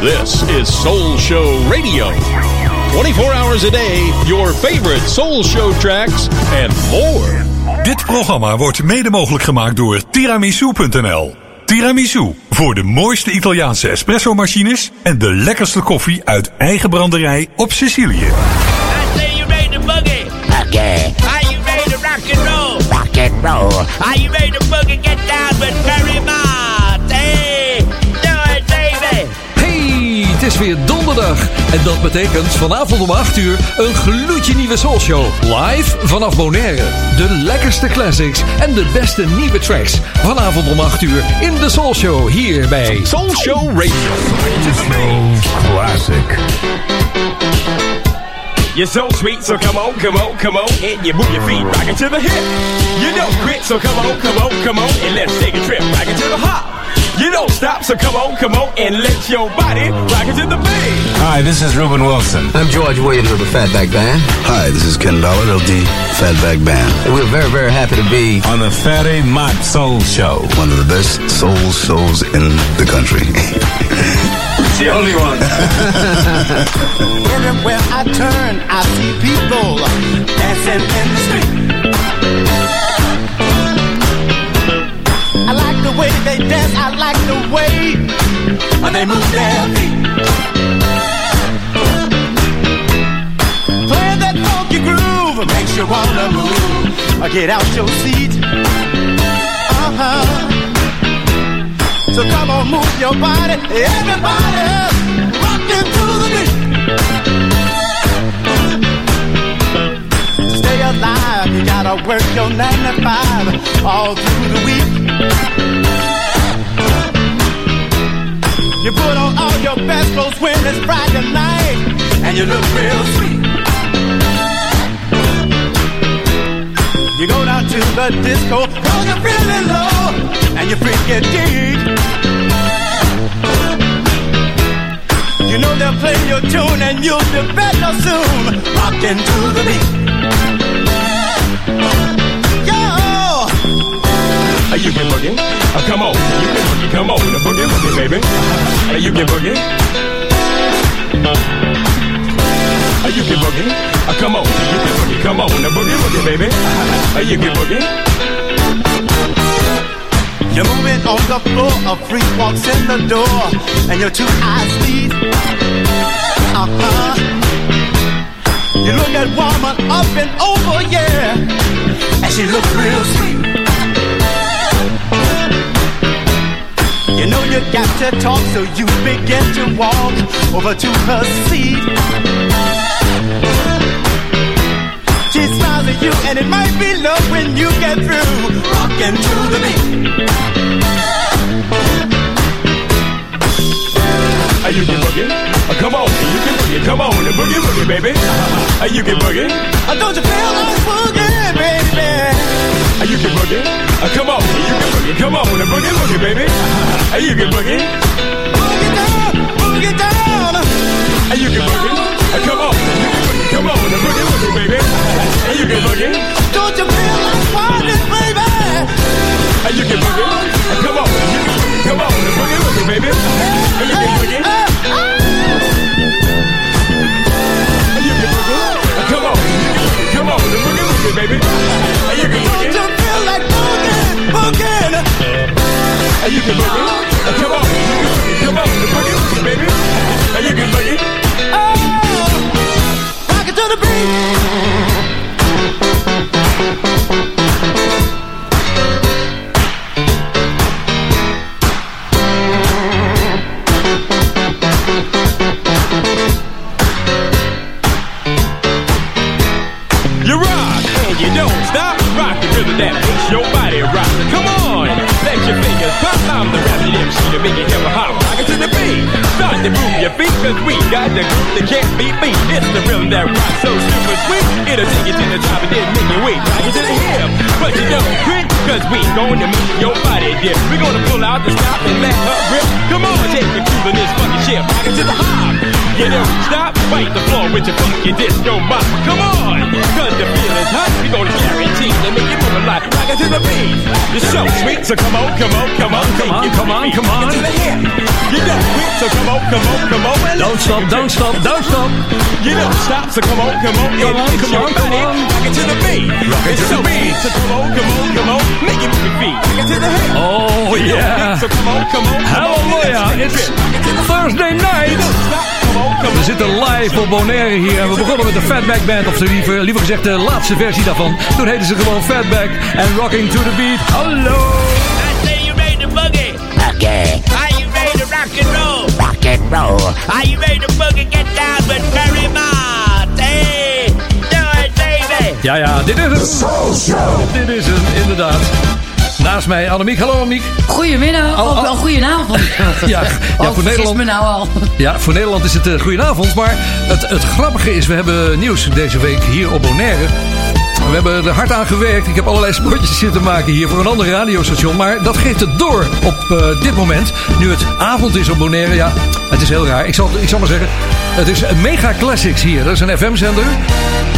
This is Soul Show Radio. 24 hours a day, your favorite Soul Show tracks and more. Dit programma wordt mede mogelijk gemaakt door tiramisu.nl. Tiramisu, voor de mooiste Italiaanse espresso-machines en de lekkerste koffie uit eigen branderij op Sicilië. I say you ready to boogie. Okay, Are you ready to rock and roll? rock and roll. Are you ready to boogie? Get down with Barry Mott. Hey, het is weer donderdag. En dat betekent vanavond om 8 uur een gloedje nieuwe soulshow. Live vanaf Bonaire. De lekkerste classics en de beste nieuwe tracks. Vanavond om 8 uur in de soulshow hier bij Soul Show Radio. Classic. You're so sweet, so come on, come on, come on, and you move your feet rock it to the hip. You don't quit, so come on, come on, come on, and let's take a trip rock it to the hop. You don't stop, so come on, come on, and let your body rock it to the beat. Hi, this is Ruben Wilson. I'm George Williams of the Fatback Band, Hi, this is Ken Dollar of the Fatback Band. and we're very, very happy to be On the Fatty Mott Soul Show. One of the best soul shows in the country. It's the only one. Everywhere I turn, I see people dancing in the street. Way they dance, I like the way they move their feet. Playing that funky groove makes you wanna move. Get out your seat. Uh-huh. So come on, move your body, everybody, rockin' to the beat. Stay alive, you gotta work your nine to five all through the week. You put on all your best clothes when it's Friday night, and you look real sweet. You go down to the disco, cause you're feeling low, and you freaking deep. You know they'll play your tune and you'll be better soon, rocking to the beat. You can boogie, uh, come on, you can boogie, come on, uh, boogie, boogie, baby. Uh, You can boogie. Uh, You can boogie, uh, come on, you can boogie, come on, uh, boogie, boogie, baby. Uh, You can boogie. You're moving on the floor, a freak walks in the door, and your two eyes meet. Uh-huh. You look at woman up and over, yeah, and she looks real sweet. You got to talk, so you begin to walk over to her seat. She smiles at you, and it might be love when you get through rocking to the beat. You can boogie, uh, come on, you can boogie, come on, boogie, boogie, baby. Uh, You can boogie. Uh, Don't you feel like boogie, You can boogie, uh, come on, you can boogie, come on, uh, boogie, boogie, baby. Uh, You can boogie. Boogie down, boogie down. Uh, You can boogie, uh, come on, you can boogie, come on, uh, boogie, boogie, baby. Uh, You can boogie. Don't you feel like partying, baby? Uh, You can boogie, uh, come on, you can boogie, come on, uh, boogie, boogie, baby. Uh, can boogie, so come on, come on, come on, come on, come on, come on. You don't quit, so come on, come on, come on. Don't stop, don't stop, don't stop. You don't stop, so come on, come on, Come on, come on, come on. Rock it to the beat, rock it to the beat. So come on, come on, come on, make it move your feet. Rock it to the head. Oh yeah. So come on, come on, Hallelujah. It's Thursday night. We zitten live op Bonaire hier en we begonnen met de Fatback Band, of liever, liever gezegd de laatste versie daarvan. Toen heten ze gewoon Fatback en Rocking to the Beat. Hallo! Are you ready to rock and roll? Rock and roll. Are you ready to boogie? Get down with Mott. Hey, do it, baby. Ja, ja, dit is het. Dit is hem, inderdaad. Naast mij Annemiek. Hallo Annemiek. Goedemiddag, Al- wel goedenavond. Ja, ja, oh, voor Nederland, me nou al. ja, voor Nederland is het uh, goedenavond. Maar het, het grappige is, we hebben nieuws deze week hier op Bonaire. We hebben er hard aan gewerkt. Ik heb allerlei spotjes zitten maken hier voor een ander radiostation. Maar dat geeft het door op eh, dit moment. Nu het avond is op Bonaire. Ja, het is heel raar. Ik zal, ik zal maar zeggen, het is mega classics hier. Dat is een FM-zender.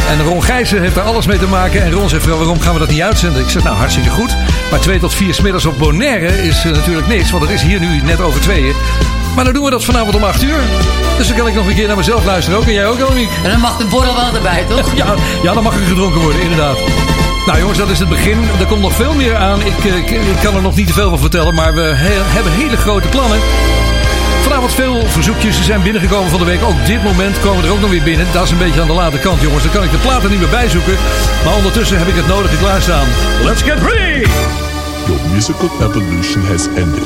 En Ron Gijssen heeft daar alles mee te maken. En Ron zegt, "Wel, waarom gaan we dat niet uitzenden? Ik zeg, nou hartstikke goed. Maar twee tot vier smiddags op Bonaire is eh, natuurlijk niks. Want het is hier nu net over tweeën. Maar dan doen we dat vanavond om 8 uur. Dus dan kan ik nog een keer naar mezelf luisteren ook. En jij ook, Annemiek? En dan mag de borrel wel erbij, toch? Ja, ja, dan mag er gedronken worden, inderdaad. Nou jongens, dat is het begin. Er komt nog veel meer aan. Ik, eh, ik, ik kan er nog niet te veel van vertellen, maar we he- hebben hele grote plannen. Vanavond veel verzoekjes. Ze zijn binnengekomen van de week. Ook dit moment komen er ook nog weer binnen. Dat is een beetje aan de late kant, jongens. Dan kan ik de platen niet meer bijzoeken. Maar ondertussen heb ik het nodige klaarstaan. Let's get ready! Your musical evolution has ended.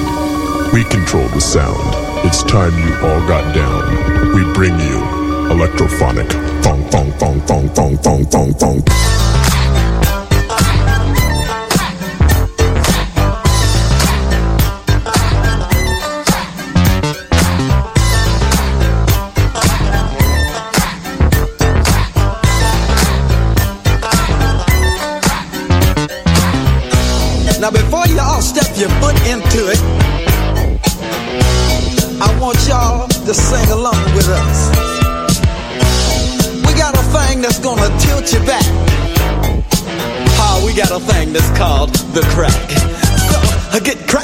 We control the sound. It's time you all got down. We bring you electrophonic thong thong thong thong thong thong thong thong.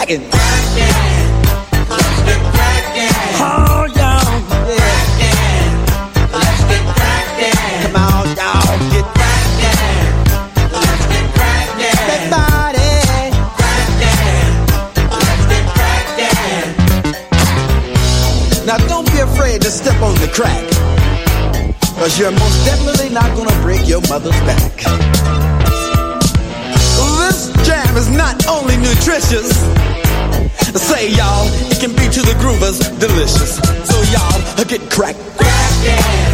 Cracking. Oh, y'all. Yeah. Come on, y'all. Get. Now don't be afraid to step on the crack. Cause you're most definitely not gonna break your mother's back. To the groovers delicious. So y'all, get cracked. Oh,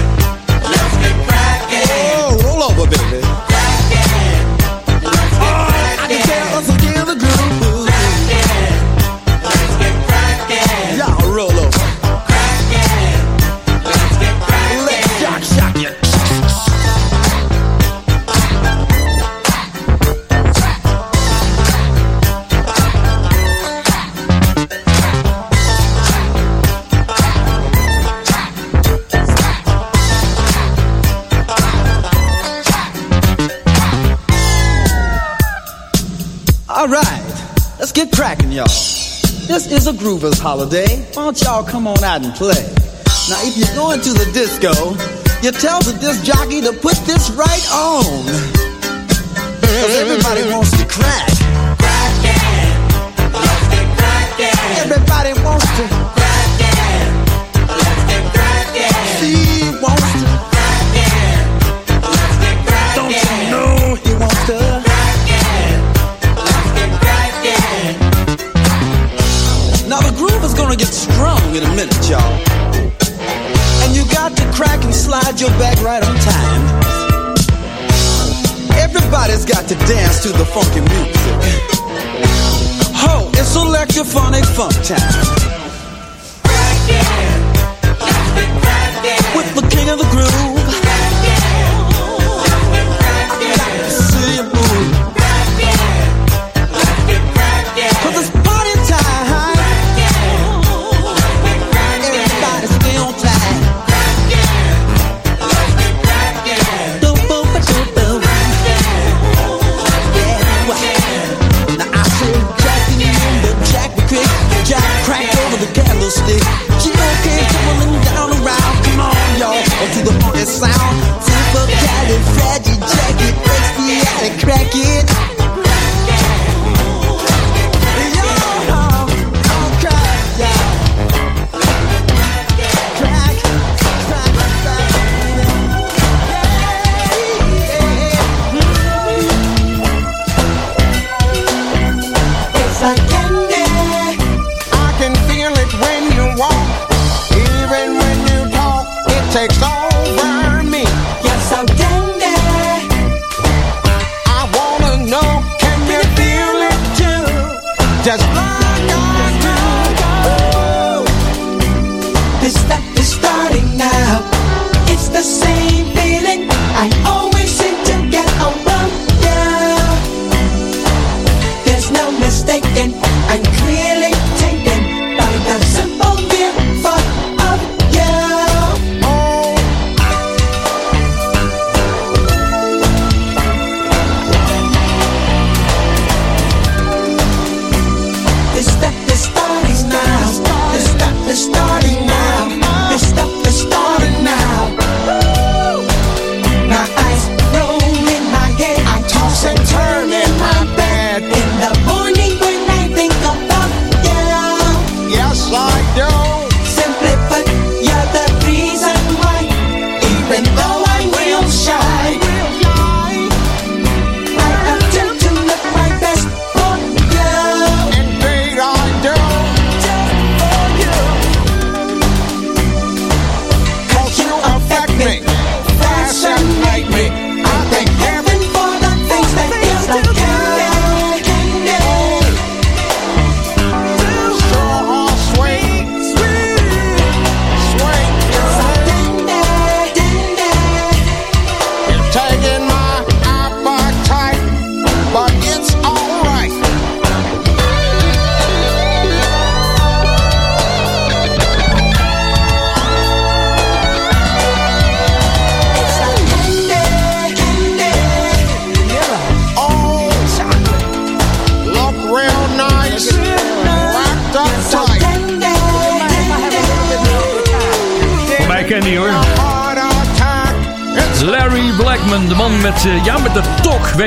Groovers holiday. Why don't y'all come on out and play? Now, if you're going to the disco, you tell the disc jockey to put this right on. Cause everybody wants to crack. Everybody wants to. Crack your back right on time. Everybody's got to dance to the funky music. Ho, it's electrophonic funk time.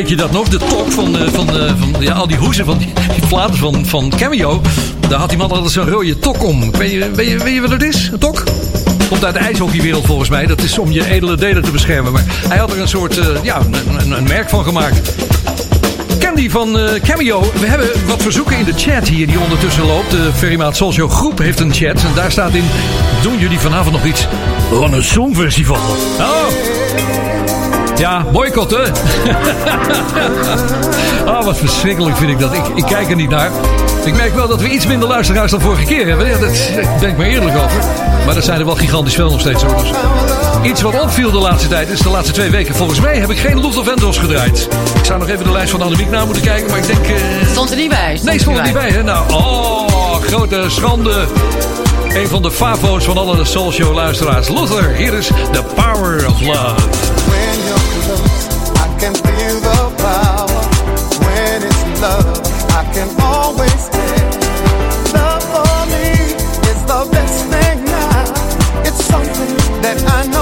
Je dat nog? De tok van, eh, van, eh, van ja, al die hoezen van die, platen van, van Cameo. Daar had die man altijd zo'n rode tok om. Weet je, weet, je, weet je wat het is? Een tok? Komt uit de ijshockeywereld volgens mij. Dat is om je edele delen te beschermen. Maar hij had er een soort, eh, ja, een, een, merk van gemaakt. Candy van Cameo. We hebben wat verzoeken in de chat hier die ondertussen loopt. De Ferrymaat Show groep heeft een chat. En daar staat in... Doen jullie vanavond nog iets van een songfestival? Oh! Ja, boycotten. Ah, wat verschrikkelijk vind ik dat. Ik, ik kijk er niet naar. Ik merk wel dat we iets minder luisteraars dan vorige keer hebben. Ja, dat, daar ben ik maar eerlijk over. Maar dat zijn er wel gigantisch veel nog steeds hoor. Dus iets wat opviel de laatste tijd is de laatste twee weken. Volgens mij heb ik geen Luther Vandross gedraaid. Ik zou nog even de lijst van Annemiek na moeten kijken. Maar ik denk... eh, Stond er niet bij. Nee, stond er niet bij. Hè? Nou, oh, grote schande. Een van de favo's van alle Soul Show luisteraars. Luther, hier is The Power of Love. Something that I know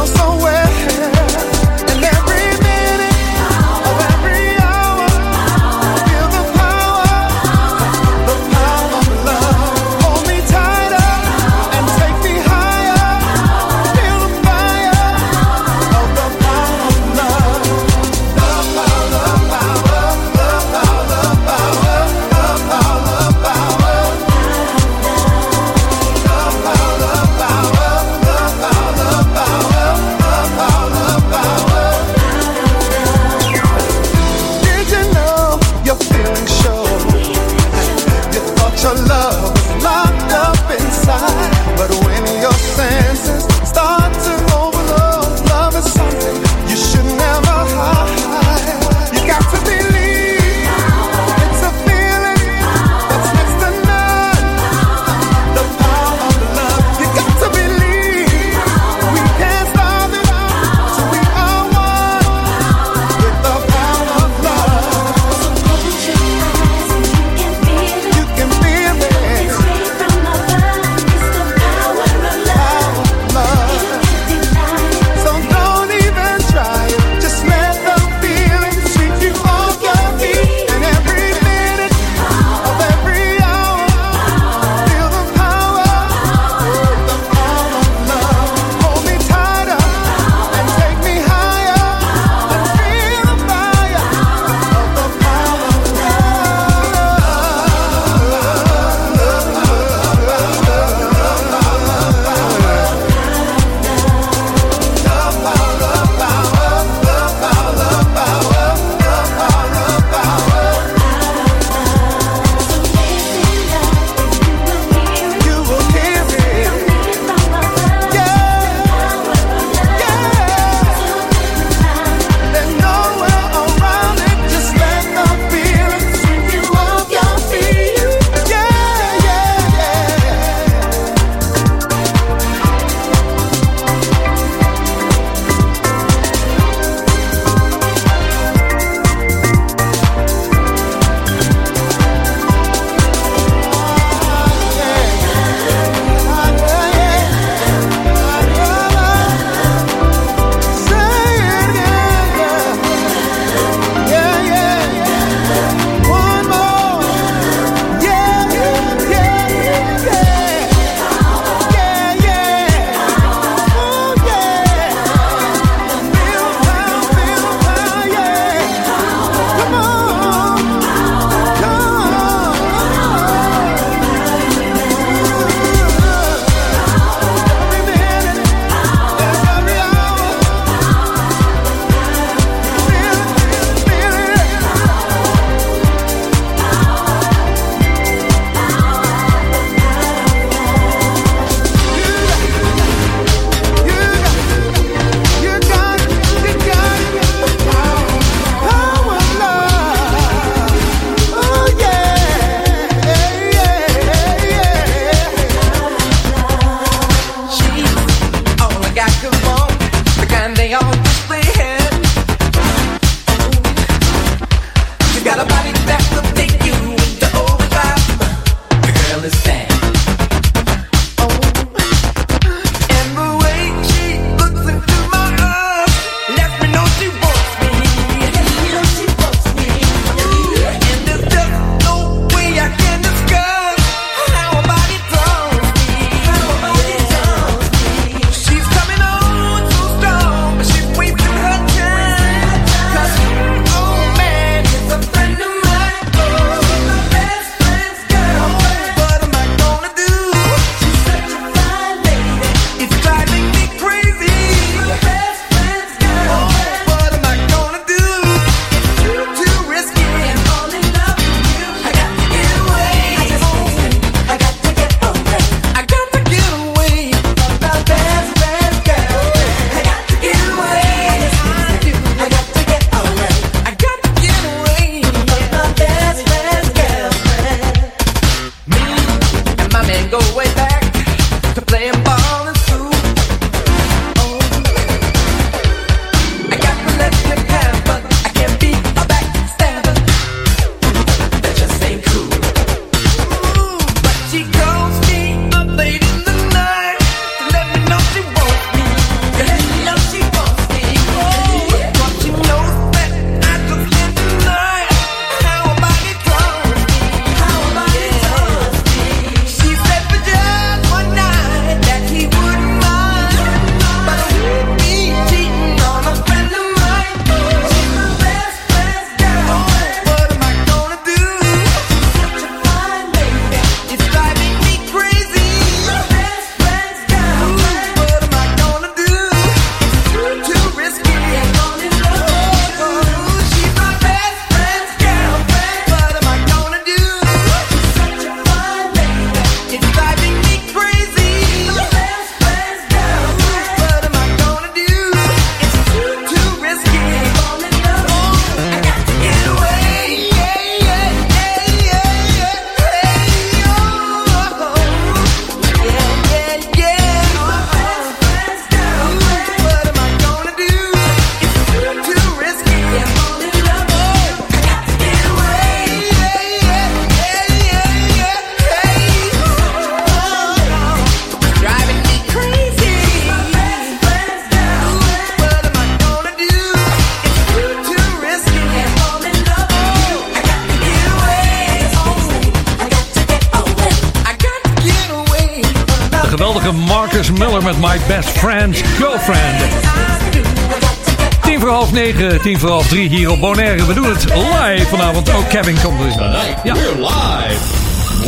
hier op Bonaire. We doen het live vanavond. Ook Kevin komt er Tonight ja. we're live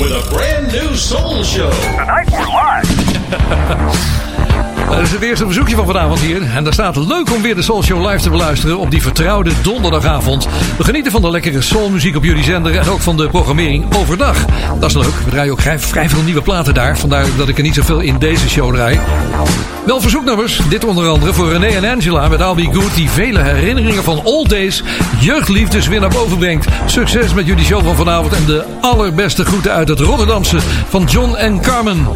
with a brand new soul show. Tonight we're live. dat is het eerste bezoekje van vanavond hier. En daar staat leuk om weer de Soul Show live te beluisteren op die vertrouwde donderdagavond. We genieten van de lekkere soulmuziek op jullie zender en ook van de programmering overdag. Dat is leuk. We draaien ook vrij, vrij veel nieuwe platen daar. Vandaar dat ik er niet zoveel in deze show draai. Wel verzoeknummers. Dit onder andere voor René en Angela met Be Good. Die vele herinneringen van old days, jeugdliefdes weer naar boven brengt. Succes met jullie show van vanavond. En de allerbeste groeten uit het Rotterdamse van John en Carmen.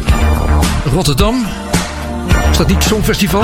Rotterdam. Is dat niet Songfestival?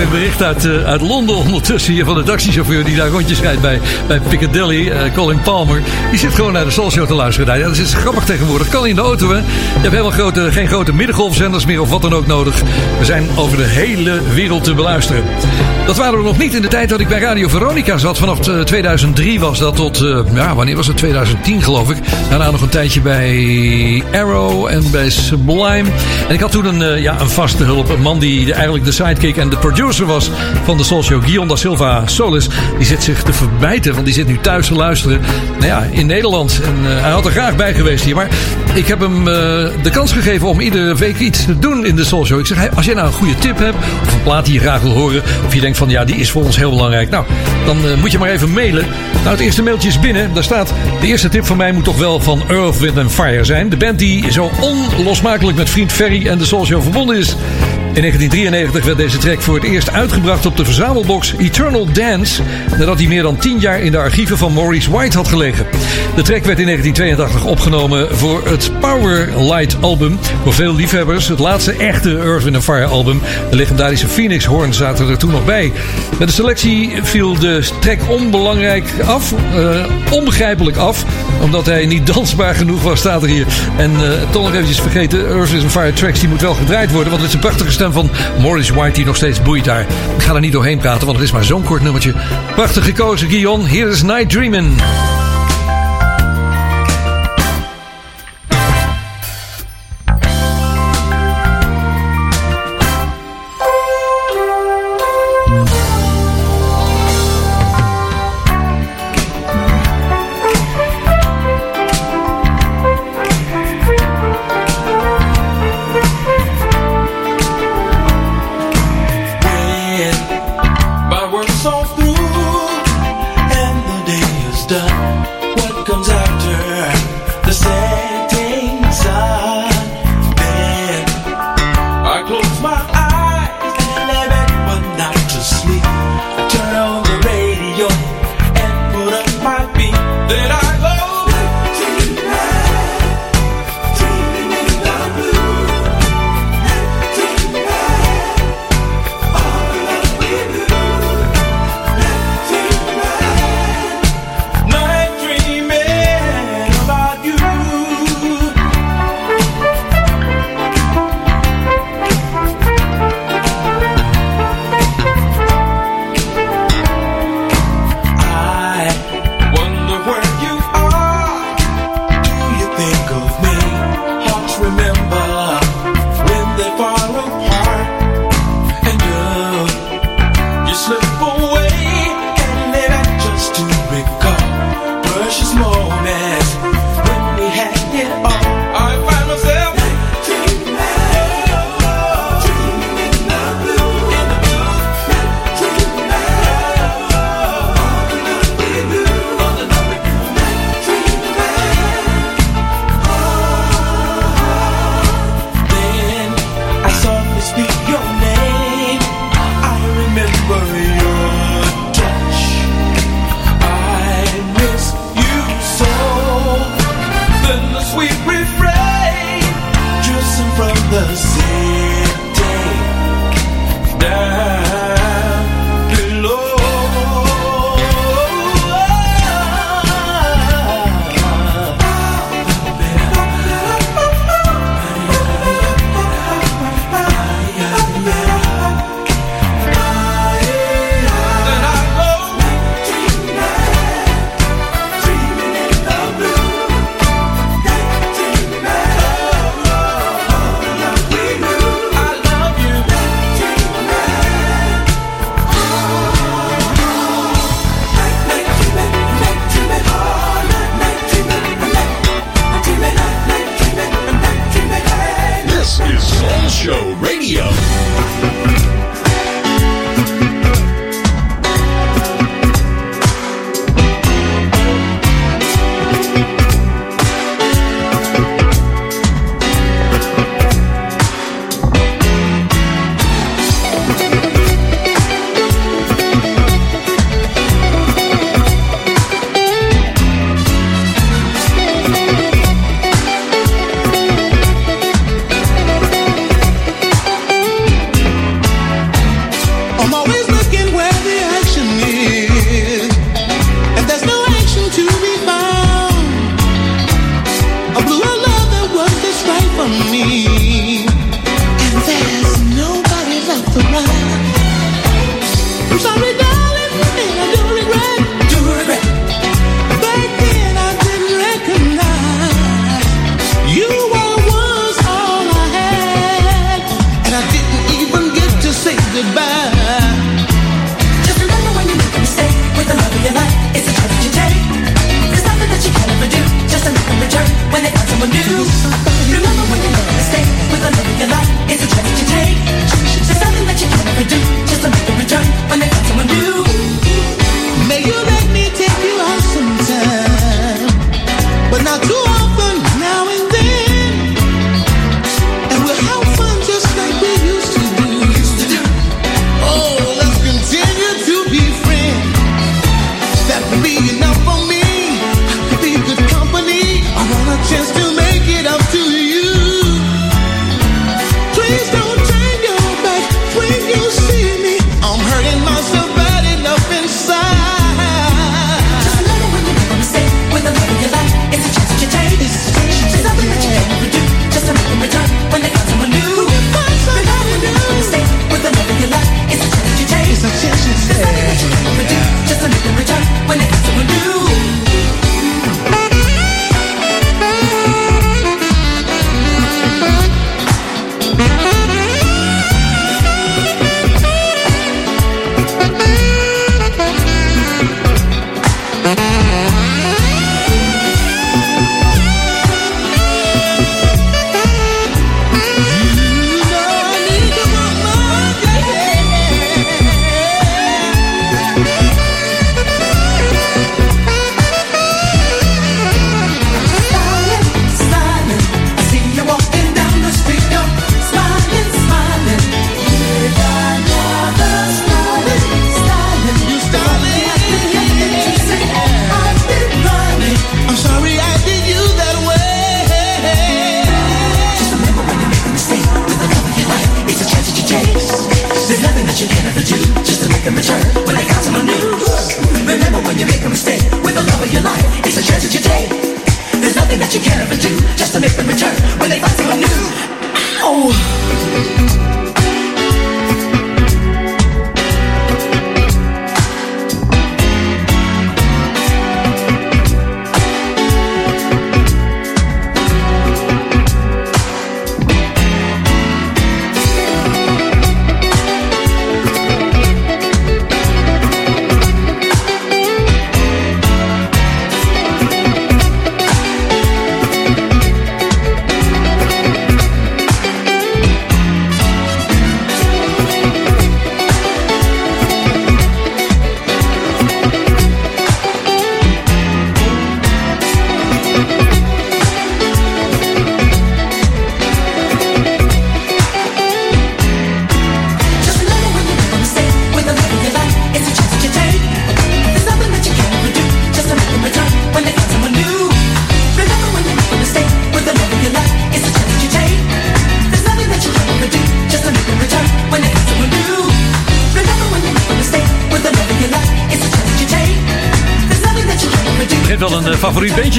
Weer een bericht uit, eh, uit Londen ondertussen hier van de taxichauffeur die daar rondjes rijdt bij, bij Piccadilly, eh, Colin Palmer. Die zit gewoon naar de Soul Show te luisteren. Dat is grappig tegenwoordig. Kan in de auto, hè? Je hebt helemaal grote, geen grote middengolfzenders meer of wat dan ook nodig. We zijn over de hele wereld te beluisteren. Dat waren we nog niet in de tijd dat ik bij Radio Veronica zat. Vanaf eh, 2003 was dat tot, eh, ja, wanneer was het? 2010 geloof ik. Daarna nog een tijdje bij Arrow en bij Sublime. En ik had toen een, eh, ja, een vaste hulp. Een man die eigenlijk de sidekick en de producer was van de Soul Show. Guion da Silva Solis. Die zit zich te verbijten, want die zit nu thuis te luisteren. Nou ja, in Nederland. En eh, hij had er graag bij geweest hier. Maar ik heb hem eh, de kans gegeven om iedere week iets te doen in de Soul Show. Ik zeg, hey, als jij nou een goede tip hebt, of een plaat die je graag wil horen, of je denkt van ja, die is voor ons heel belangrijk. Nou, dan eh, moet je maar even mailen. Nou, het eerste mailtje is binnen. Daar staat, de eerste tip van mij moet toch wel van Earth, Wind Fire zijn. De band die zo onlosmakelijk met vriend Ferry en de Soul Show verbonden is. In 1993 werd deze track voor het eerst uitgebracht op de verzamelbox Eternal Dance, nadat hij meer dan 10 jaar in de archieven van Maurice White had gelegen. De track werd in 1982 opgenomen voor het Power Light album. Voor veel liefhebbers het laatste echte Earth, Wind Fire album. De legendarische Phoenix Horn zaten er toen nog bij. Met de selectie viel de track onbelangrijk af, eh, onbegrijpelijk af, omdat hij niet dansbaar genoeg was, staat er hier. En eh, toch nog eventjes vergeten, Earth, Fire tracks die moet wel gedraaid worden, want het is een prachtige van Maurice White die nog steeds boeit daar. Ik ga er niet doorheen praten, want het is maar zo'n kort nummertje. Prachtig gekozen, Guillaume. Hier is Night Dreamin'.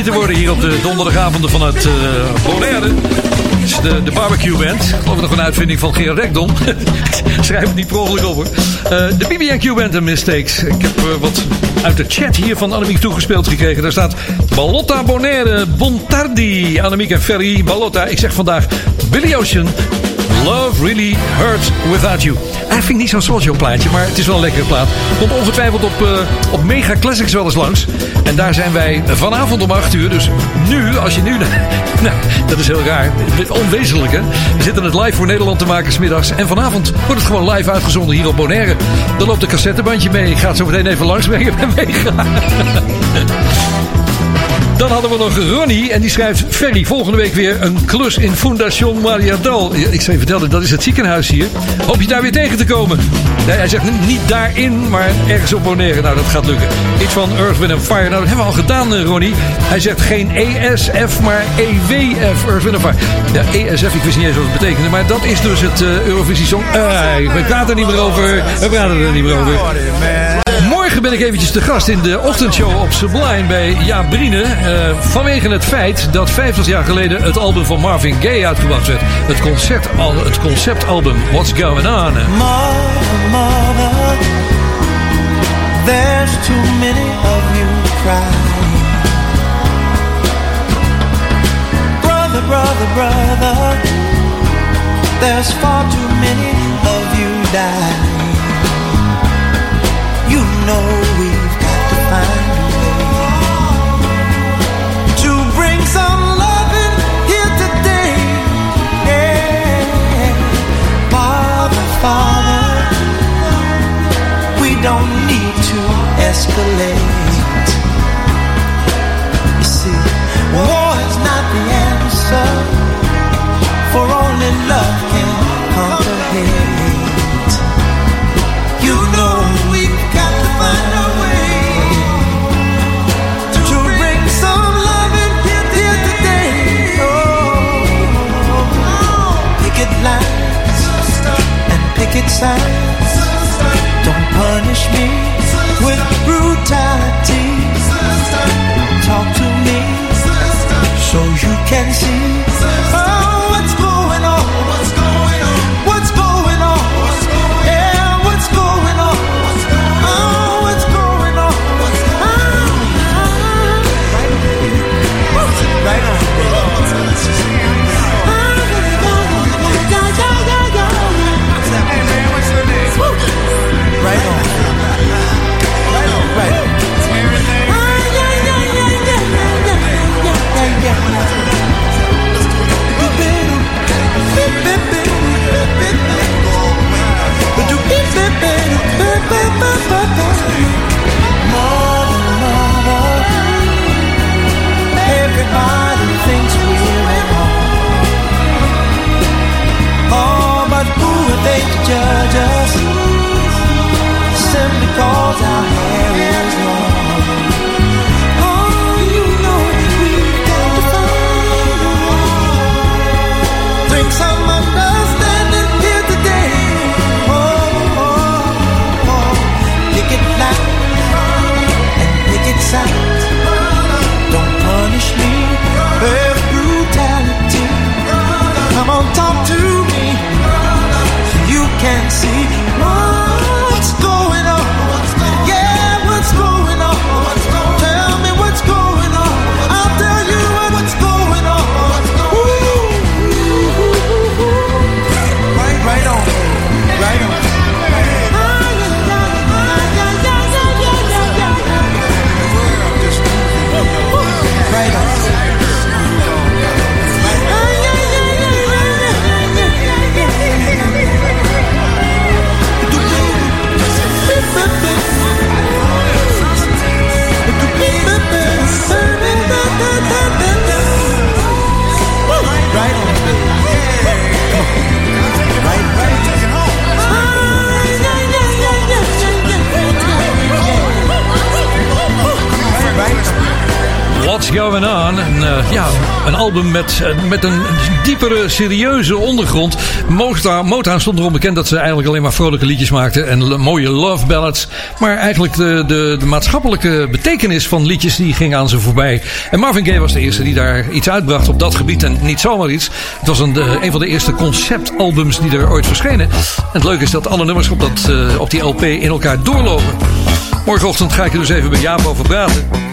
Te worden hier op de donderdagavonden van het eh Bonaire. Is de, de barbecue band. Ik nog een uitvinding van Gerard Rekdom. Schrijf het niet per hoor. Eh, de BB&Q Band and Mistakes. Ik heb eh, wat uit de chat hier van Annemiek toegespeeld gekregen. Daar staat Ballotta Bonaire, Bontardi, Annemiek en Ferry, Ballotta. Ik zeg vandaag Billy Ocean. Love Really Hurts Without You. Vind ik niet zo'n soulshow plaatje, maar het is wel een lekkere plaat. Komt ongetwijfeld op, eh, op Mega Classics wel eens langs. En daar zijn wij vanavond om 8 uur. Dus nu, als je nu... Nou, dat is heel raar. Onwezenlijk, hè? We zitten het live voor Nederland te maken smiddags. En vanavond wordt het gewoon live uitgezonden hier op Bonaire. Dan loopt een cassettebandje mee. Ik ga zo meteen even langs brengen bij Mega. Dan hadden we nog Ronnie en die schrijft... Ferry, volgende week weer een klus in Fundación Mariadal. Ik je vertellen, dat is het ziekenhuis hier. Hoop je daar weer tegen te komen? Hij zegt niet daarin, maar ergens op Bonaire. Nou, dat gaat lukken. Iets van Earth, Wind Fire. Nou, dat hebben we al gedaan, eh, Ronnie. Hij zegt geen ESF, maar EWF, Earth, Wind Fire. Ja, ESF, ik wist niet eens wat het betekende. Maar dat is dus het eh, Eurovisie Song. Eh, we praten er niet meer over. We praten er niet meer over. Morgen ben ik eventjes te gast in de ochtendshow op Sublime bij Jaap Brine. eh, vanwege het feit dat 50 jaar geleden het album van Marvin Gaye uitgebracht werd. Het, concert, het conceptalbum What's Going On. Mother, mother, there's too many of you crying. Brother, brother, brother, there's far too many of you dying. the lake. Met, eh, met een diepere, serieuze ondergrond. Motown, stond erom bekend dat ze eigenlijk alleen maar vrolijke liedjes maakten. En mooie love ballads. Maar eigenlijk de, de, de maatschappelijke betekenis van liedjes die ging aan ze voorbij. En Marvin Gaye was de eerste die daar iets uitbracht op dat gebied. En niet zomaar iets. Het was een, een van de eerste conceptalbums die er ooit verschenen. En het leuke is dat alle nummers op, dat, eh, op die LP in elkaar doorlopen. Morgenochtend ga ik er dus even bij Jaap over praten.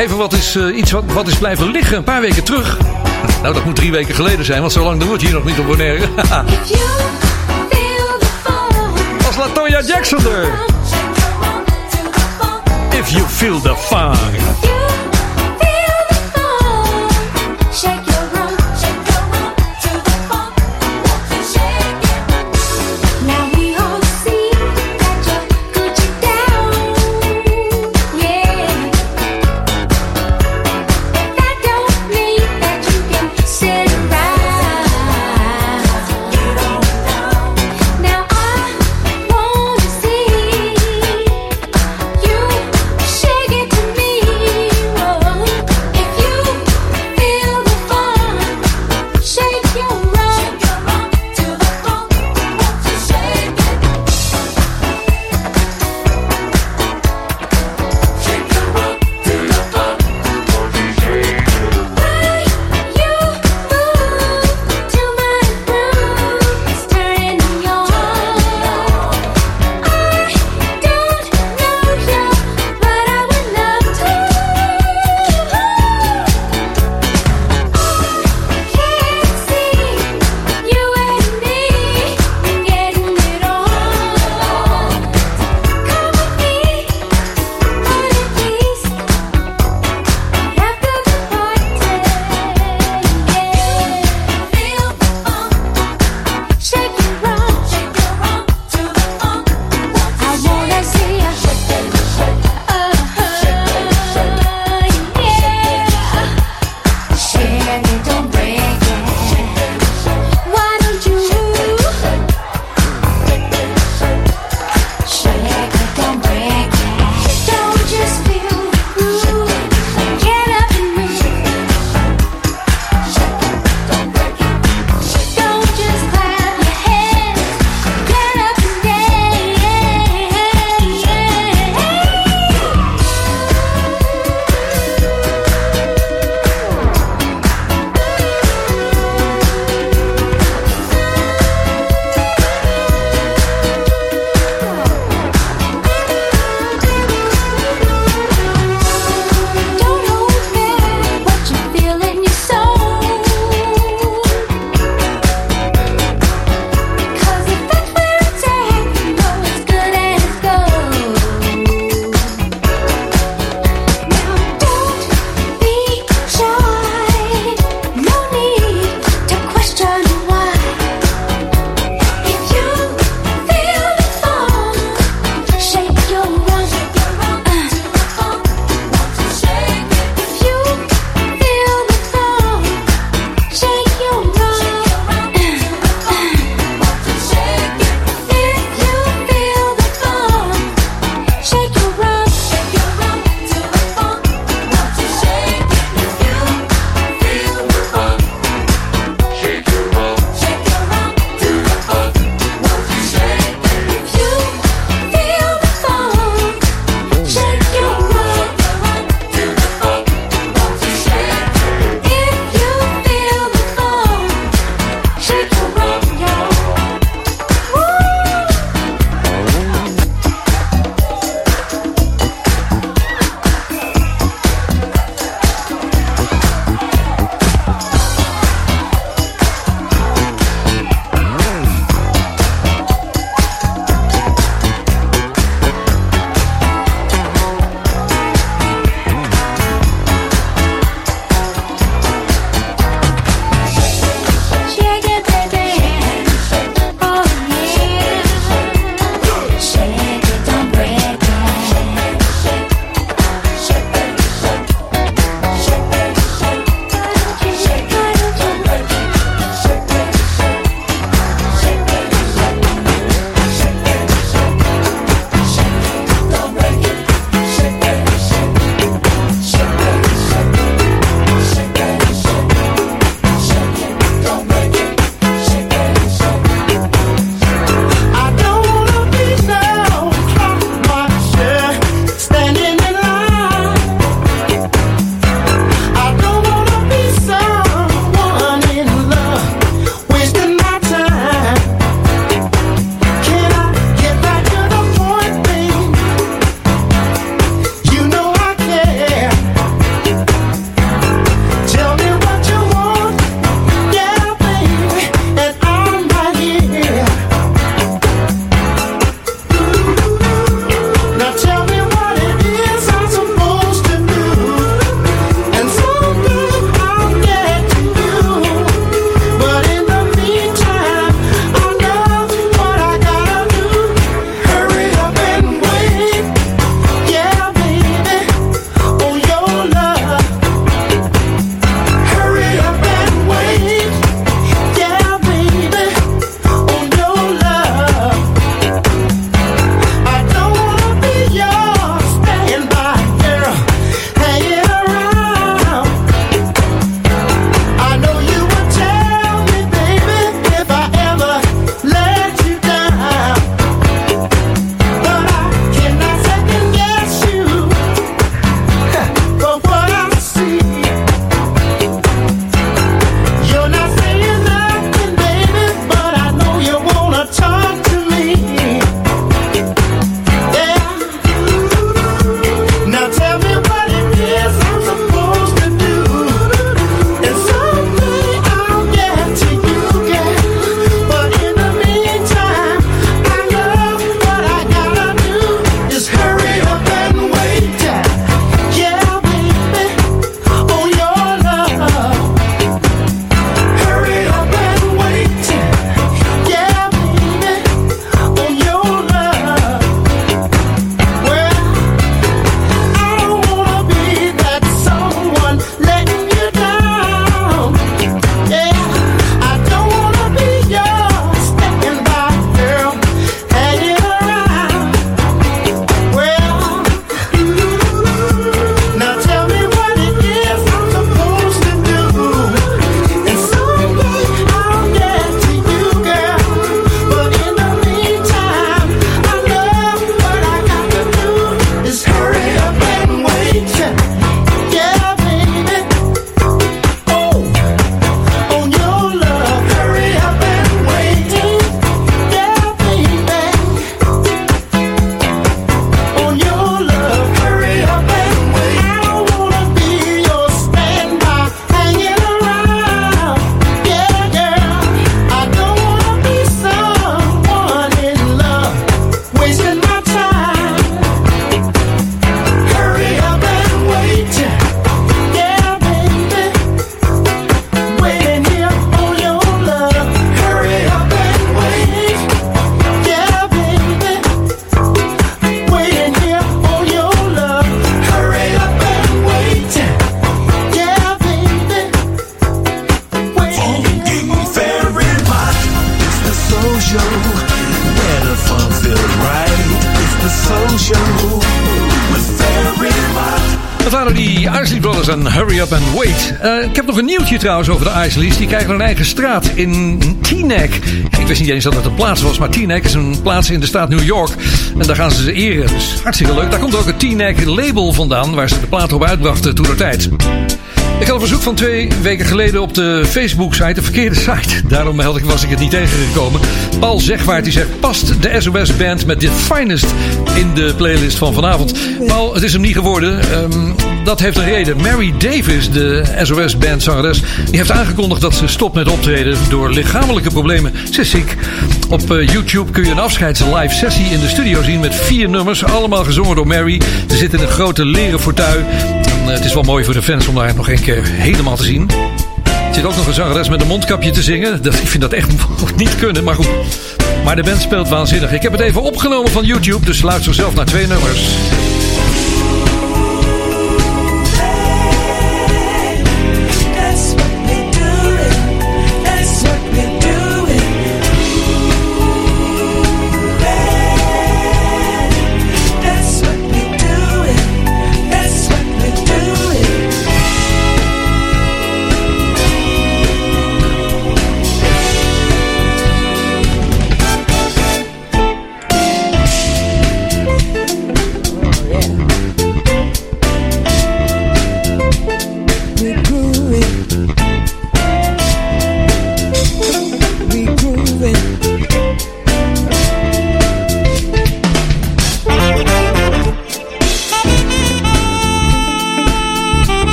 Even wat is, eh, iets wat, wat is blijven liggen een paar weken terug. Nou, dat moet drie weken geleden zijn, want zo lang het hier nog niet op Bonaire. Was Latoya Jackson er? If you feel the funk. Wait. Eh, ik heb nog een nieuwtje trouwens over de Isleys. Die krijgen een eigen straat in Teaneck. Ik wist niet eens dat het een plaats was, maar Teaneck is een plaats in de staat New York. En daar gaan ze ze eren. Dus hartstikke leuk. Daar komt ook het Teaneck label vandaan, waar ze de plaat op uitbrachten toen de tijd. Ik had een verzoek van twee weken geleden op de Facebook-site, de verkeerde site. Daarom ik, was ik het niet tegengekomen. Paul Zegwaard die zegt, past de SOS-band met The Finest in de playlist van vanavond? Paul, het is hem niet geworden. Ehm, dat heeft een reden. Mary Davis, de SOS-band zangeres, die heeft aangekondigd dat ze stopt met optreden door lichamelijke problemen. Ze is ziek. Op eh, YouTube kun je een afscheids-live sessie in de studio zien met vier nummers, allemaal gezongen door Mary. Ze zit in een grote leren fortuin. Eh, het is wel mooi voor de fans om daar nog een keer helemaal te zien. Er zit ook nog een zangeres met een mondkapje te zingen. Dat, ik vind dat echt niet kunnen, maar goed. Maar de band speelt waanzinnig. Ik heb het even opgenomen van YouTube, dus luister zelf naar twee nummers.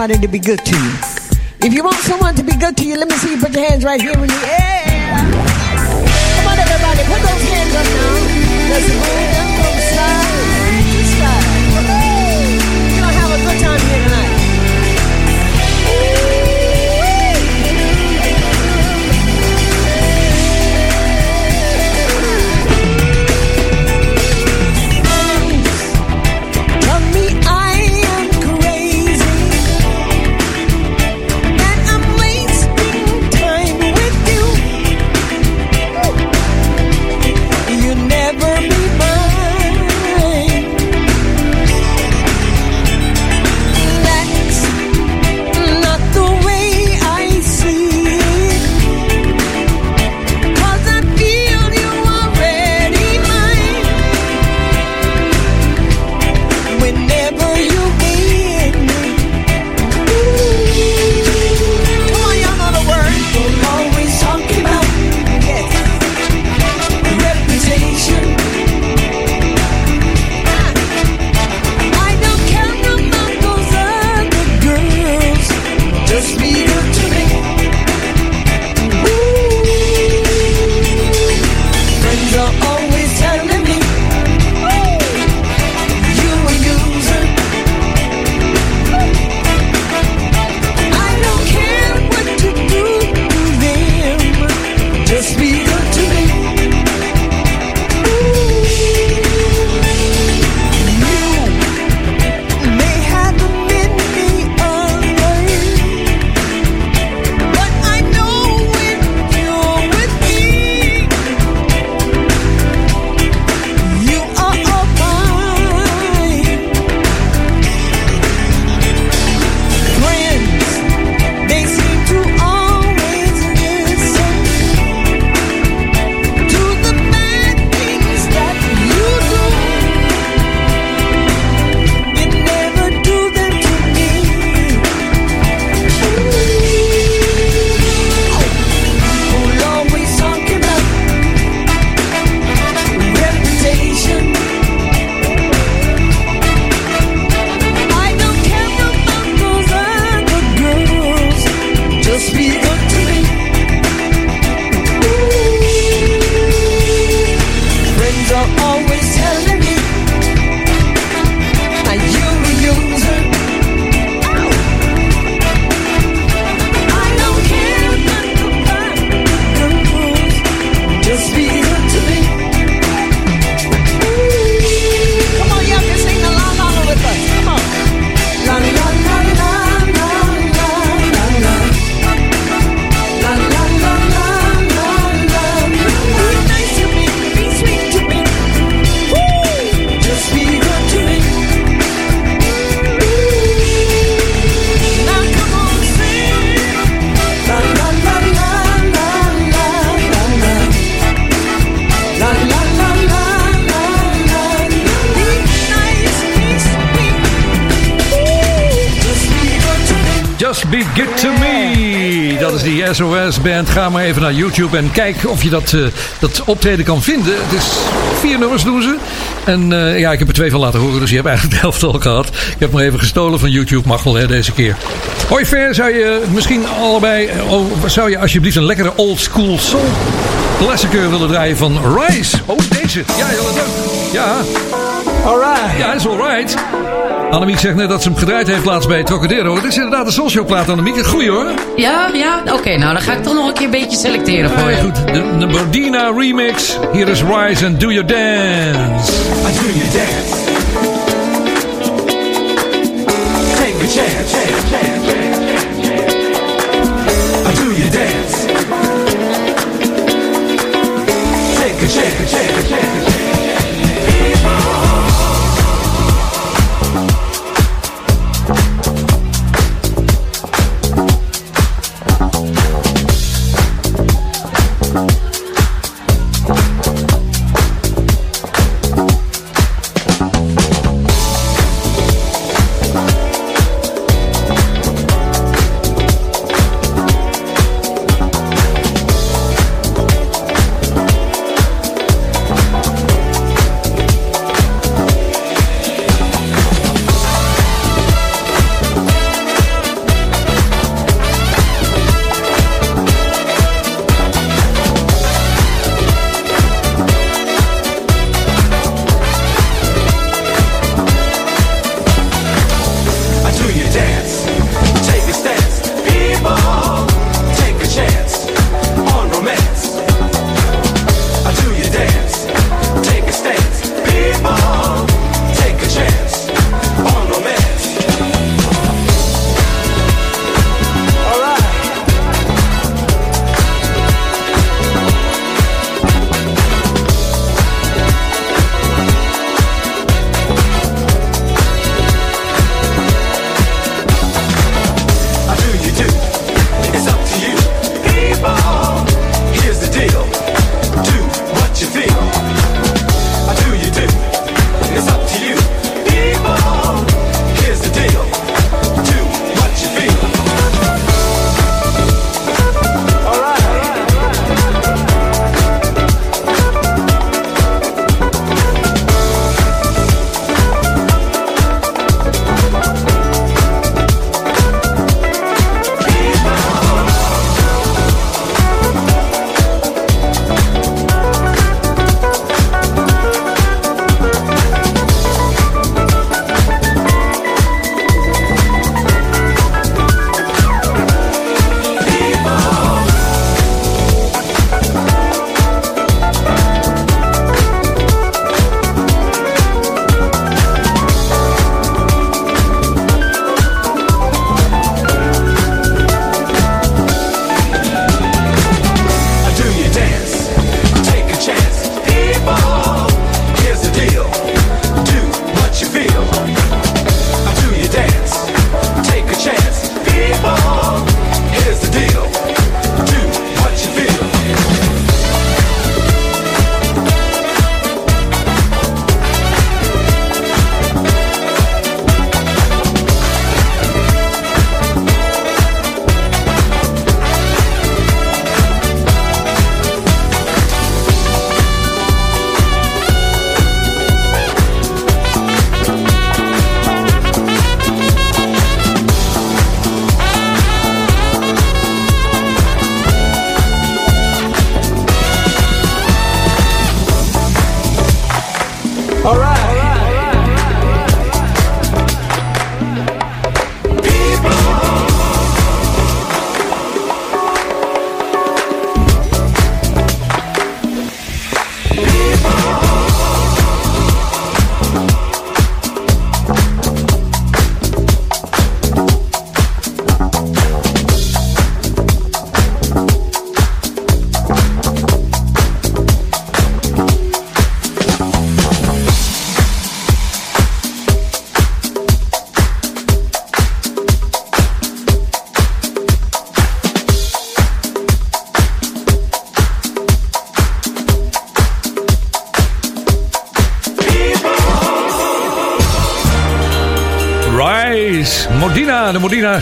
Somebody to be good to you. If you want someone to be good to you, let me see you put your hands right here Ga maar even naar YouTube en kijk of je dat, eh, dat optreden kan vinden. Het is vier nummers doen ze. En eh, ja, ik heb er twee van laten horen, dus je hebt eigenlijk de helft al gehad. Ik heb maar even gestolen van YouTube, mag wel hè, deze keer. Hoi Ver, zou je misschien allebei... Oh, zou je alsjeblieft een lekkere old school soul klassieker willen draaien van Rise? Oh, deze. Ja, heel leuk. Ja. Alright. Ja, is alright. Annemiek zegt net dat ze hem gedraaid heeft laatst bij Trocadero. Het is inderdaad een soulshowplaat, Annemiek. Goeie hoor. Ja, ja. Oké, nou dan ga ik toch nog een keer een beetje selecteren voor Ja, je. goed. De, de Bordina remix. Hier is Rise and Do Your Dance. I do your dance. Take a chance, chance, chance, chance,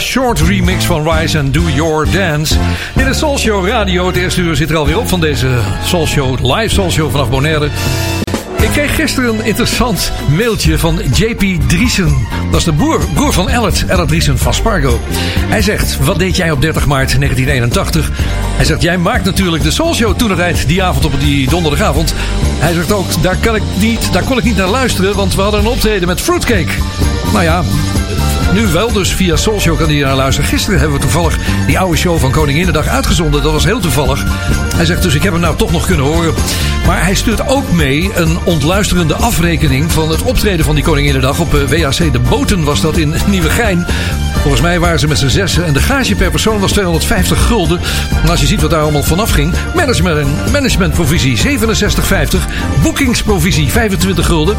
short remix van Rise and Do Your Dance. In de Soul Radio, het eerste uur zit er alweer op van deze Soul live Soul Show vanaf Bonaire. Ik kreeg gisteren een interessant mailtje van JP Driesen. Dat is de broer, broer van Ellet, Ellet Driesen van Spargo. Hij zegt, wat deed jij op 30 maart 1981? Hij zegt, jij maakt natuurlijk de Soul Show toen het die avond op die donderdagavond. Hij zegt ook, daar, kan ik niet, daar kon ik niet naar luisteren, want we hadden een optreden met Fruitcake. Nou ja, nu wel, dus via Soulshow kan hij naar luisteren. Gisteren hebben we toevallig die oude show van Koninginnedag uitgezonden. Dat was heel toevallig. Hij zegt dus, ik heb hem nou toch nog kunnen horen. Maar hij stuurt ook mee een ontluisterende afrekening van het optreden van die Koninginnedag op eh, WAC De Boten was dat in Nieuwegein. Volgens mij waren ze met z'n zessen en de gage per persoon was 250 gulden. En als je ziet wat daar allemaal vanaf ging. Management, managementprovisie 67,50. Boekingsprovisie 25 gulden.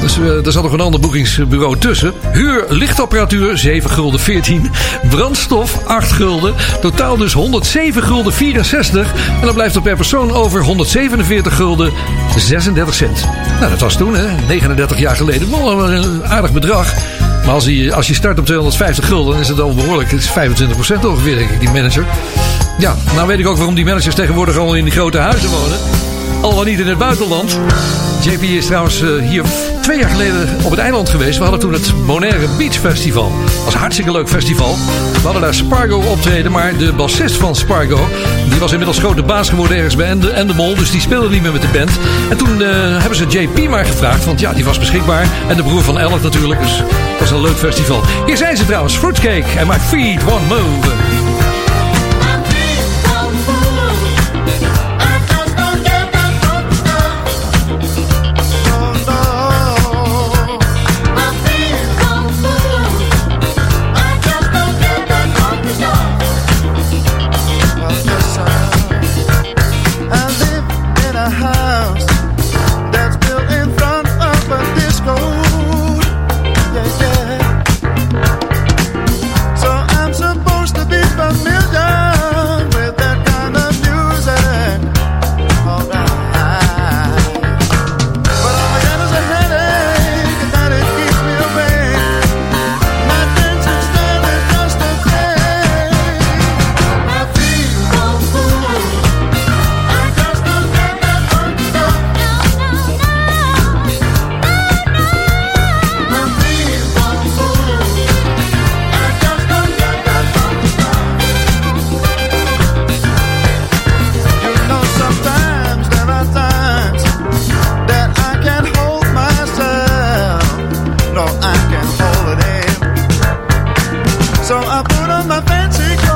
Dus uh, er zat nog een ander boekingsbureau tussen. Huur lichtapparatuur 7 gulden 14. Brandstof 8 gulden. Totaal dus 107 gulden 64. En dan blijft er per persoon over 147 gulden 36 cent. Nou, dat was toen, hè? 39 jaar geleden. Wel een aardig bedrag. Maar als je, als je start op 250 gulden, is het al behoorlijk. Het is 25% ongeveer, denk ik, die manager. Ja, nou weet ik ook waarom die managers tegenwoordig al in die grote huizen wonen. Al dan niet in het buitenland. JP is trouwens uh, hier twee jaar geleden op het eiland geweest. We hadden toen het Bonaire Beach Festival. Dat was een hartstikke leuk festival. We hadden daar Spargo optreden, maar de bassist van Spargo... die was inmiddels grote baas geworden ergens bij Ende, Endemol... dus die speelde niet meer met de band. En toen uh, hebben ze JP maar gevraagd, want ja, die was beschikbaar. En de broer van Elliot natuurlijk, dus het was een leuk festival. Hier zijn ze trouwens, Fruitcake en My Feet Won't Move. holiday. So I put on my fancy clothes.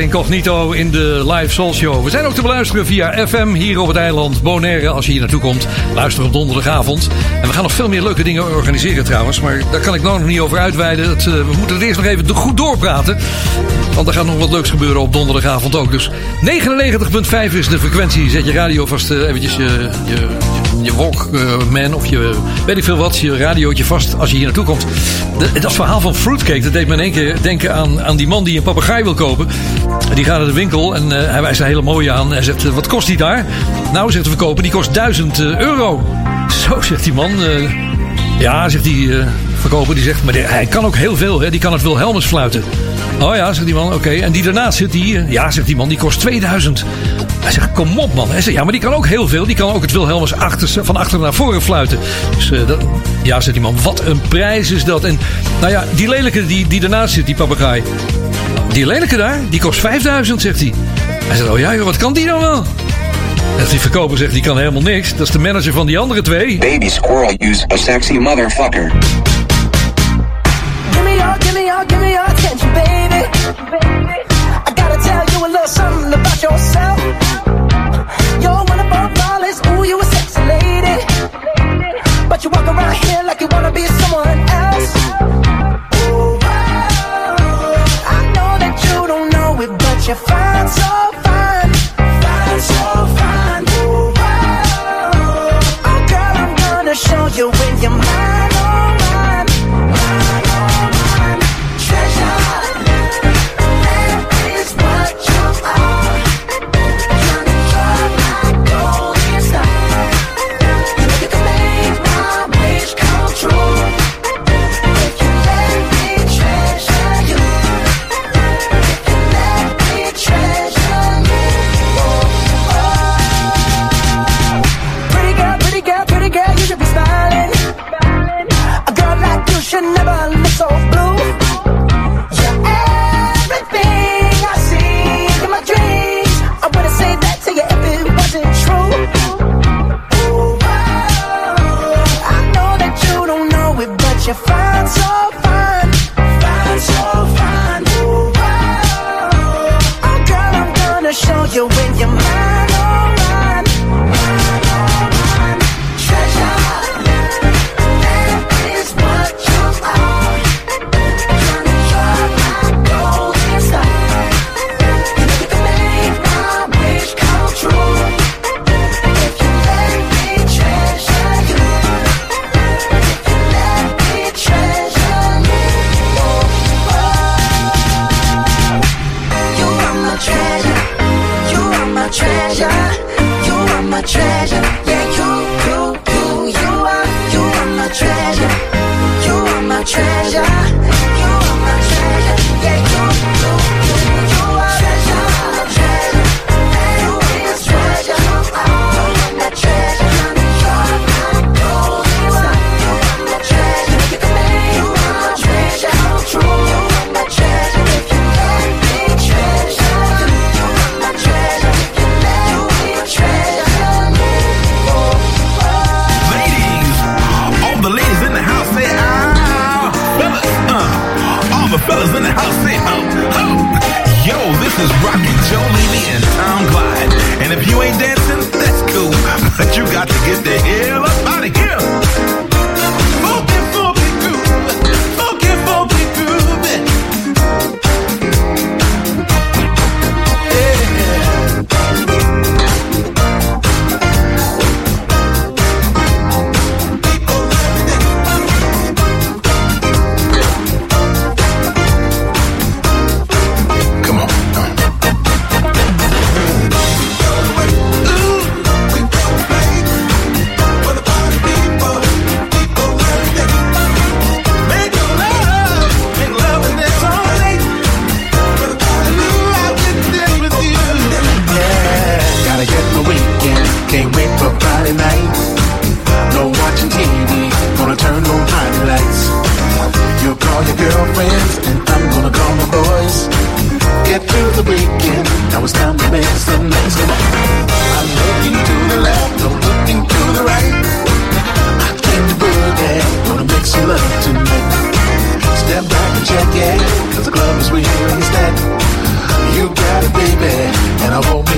Incognito in de live Soul Show. We zijn ook te beluisteren via FM hier op het eiland Bonaire. Als je hier naartoe komt, luister op donderdagavond. En we gaan nog veel meer leuke dingen organiseren trouwens. Maar daar kan ik nou nog niet over uitweiden. Eh, we moeten het eerst nog even goed doorpraten. Want er gaat nog wat leuks gebeuren op donderdagavond ook. Dus 99.5 is de frequentie. Zet je radio vast uh, eventjes je, je, je Walkman of je weet ik veel wat. Je radiootje vast als je hier naartoe komt. De, dat verhaal van Fruitcake, dat deed me in één keer denken aan, aan die man die een papegaai wil kopen. Die gaat naar de winkel en uh, hij wijst er hele mooie aan. Hij zegt, wat kost die daar? Nou, zegt de verkoper, die kost 1000 euro. Zo, zegt die man. Ja, zegt die verkoper, die zegt, maar hij kan ook heel veel. Hè? Die kan het Wilhelmus fluiten. Oh ja, zegt die man, oké. En die daarnaast zit die, ja, zegt die man, die kost 2000. Hij zegt, kom op man. Hij zegt, ja, maar die kan ook heel veel. Die kan ook het Wilhelmus achter, van achter naar voren fluiten. Dus dat, ja, zegt die man, wat een prijs is dat. En nou ja, die lelijke die, die daarnaast zit, die papegaai. Die lelijke daar, die kost 5000, zegt hij. Hij zegt, oh ja, joh, wat kan die dan wel? En die verkoper zegt, die kan helemaal niks. Dat is de manager van die andere twee. Baby squirrel use a sexy motherfucker.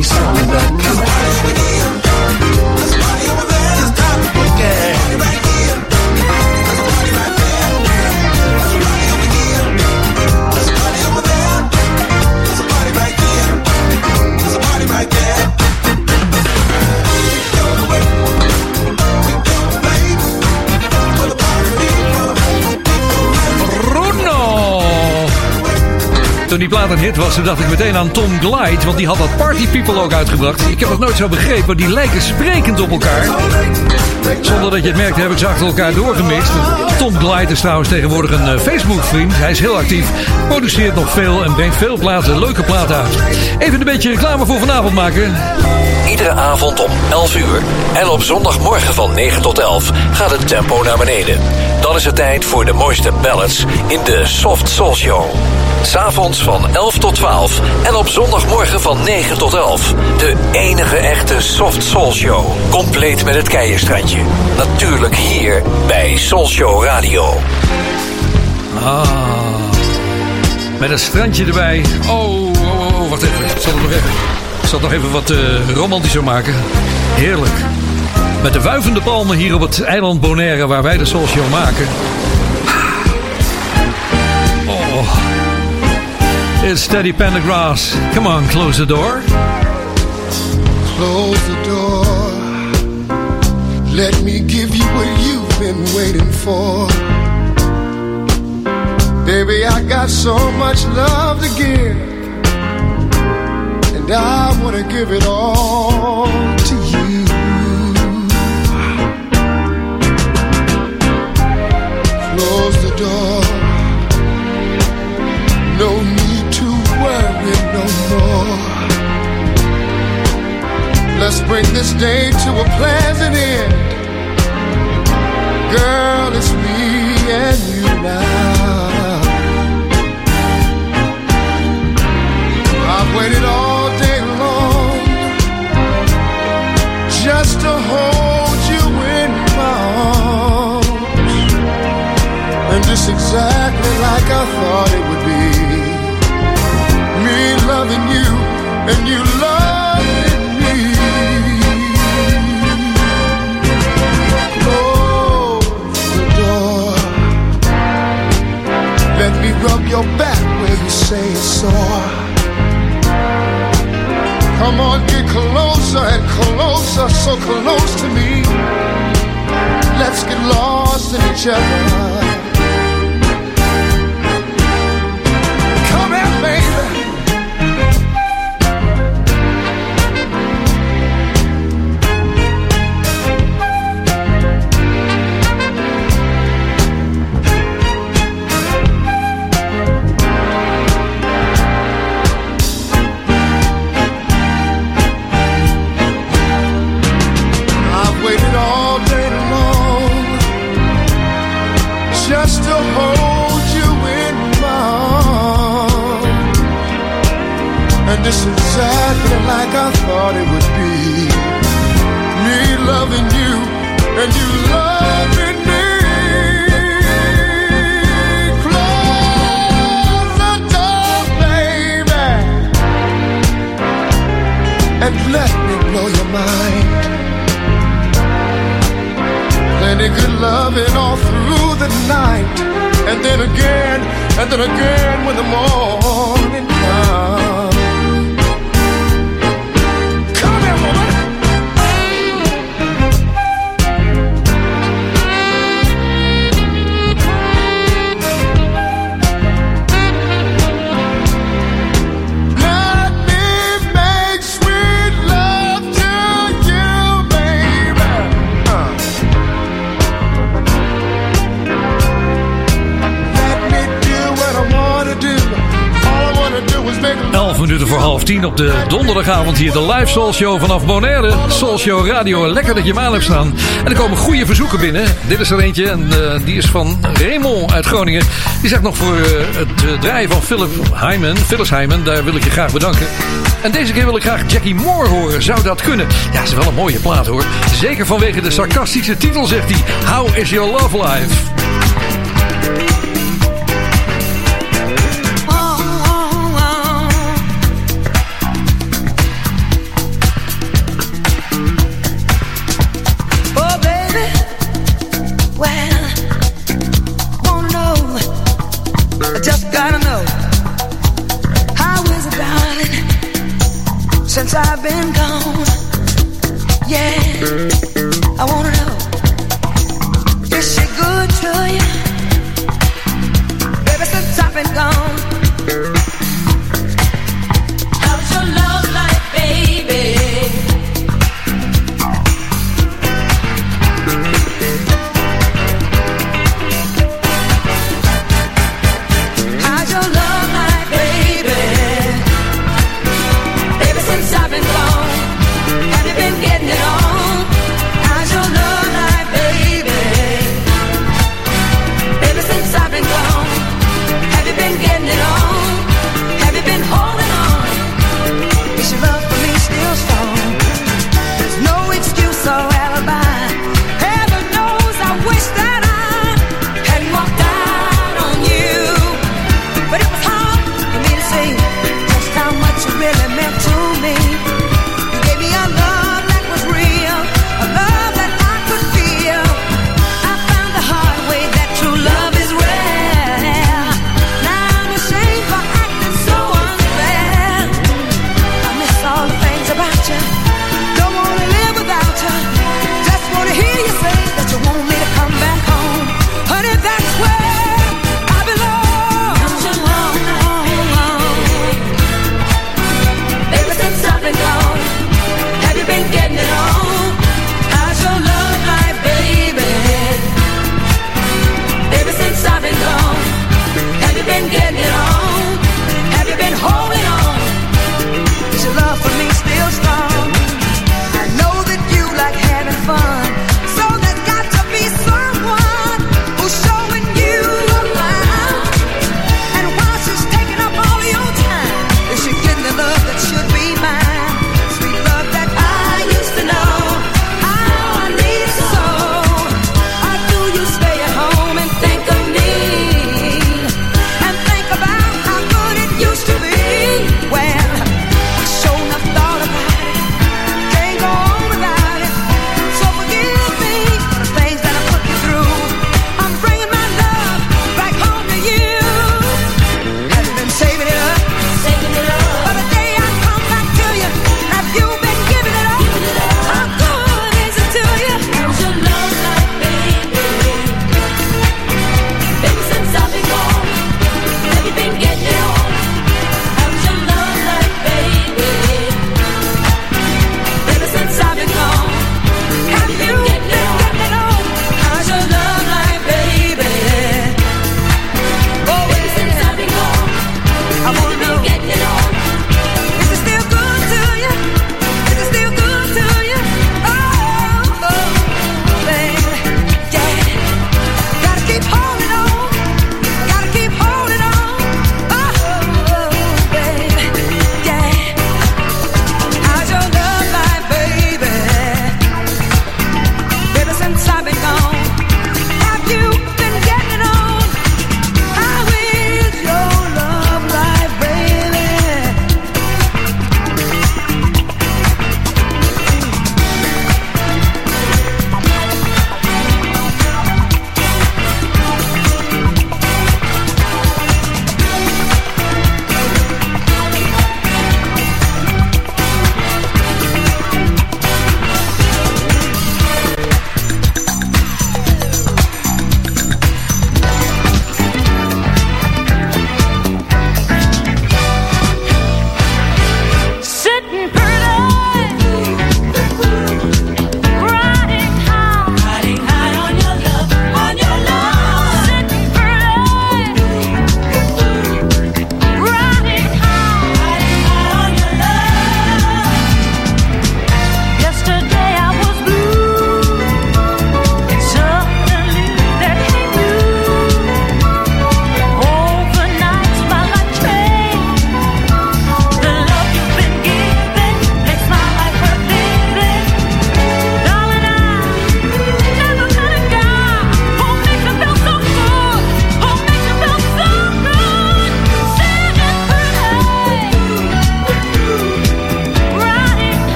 He's on the. Plaat een hit was, dacht ik meteen aan Tom Glide. Want die had dat Party People ook uitgebracht. Ik heb het nooit zo begrepen, die lijken sprekend op elkaar. Zonder dat je het merkt, heb ik ze achter elkaar doorgemixt. Tom Glide is trouwens tegenwoordig een eh, Facebook-vriend. Hij is heel actief, produceert nog veel en brengt veel platen, leuke platen uit. Even een beetje reclame voor vanavond maken. Iedere avond om 11 uur en op zondagmorgen van 9 tot 11 gaat het tempo naar beneden. Dan is het tijd voor de mooiste ballads in de Soft Soul Show. S'avonds van 11 tot 12 en op zondagmorgen van 9 tot 11. De enige echte Soft Soul Show. Compleet met het keienstrandje. Natuurlijk hier bij Soul Show Radio. Ah, met een strandje erbij. Oh, oh, oh, even. Ik zal het nog even, ik zal nog even wat eh, romantischer maken. Heerlijk. Met de wuivende palmen hier op het eiland Bonaire waar wij de Soul Show maken. It's Steady Pendergrass. Come on, close the door. Close the door. Let me give you what you've been waiting for. Baby, I got so much love to give. And I want to give it all to you. Close the door. No Let's bring this day to a pleasant end. Girl, it's me and you now. I've waited all day long just to hold you in my arms. And just exactly like I thought it would be. Me loving you and you Let me rub your back where you say it's sore. Come on, get closer and closer, so close to me. Let's get lost in each other. And let me blow your mind. Plenty good loving all through the night. And then again, and then again when the morning comes. Minuten voor half 10 op de donderdagavond hier de live Soul Show vanaf Bonaire. Soul Show Radio, lekker dat je hem aan hebt staan. En er komen goede verzoeken binnen. Dit is er eentje en eh, die is van Raymond uit Groningen. Die zegt nog voor eh, het eh, draaien van Philip Hyman, Phyllis Hyman, daar wil ik je graag bedanken. En deze keer wil ik graag Jackie Moore horen. Zou dat kunnen? Ja, is wel een mooie plaat hoor. Zeker vanwege de sarcastische titel zegt hij. How is your love life?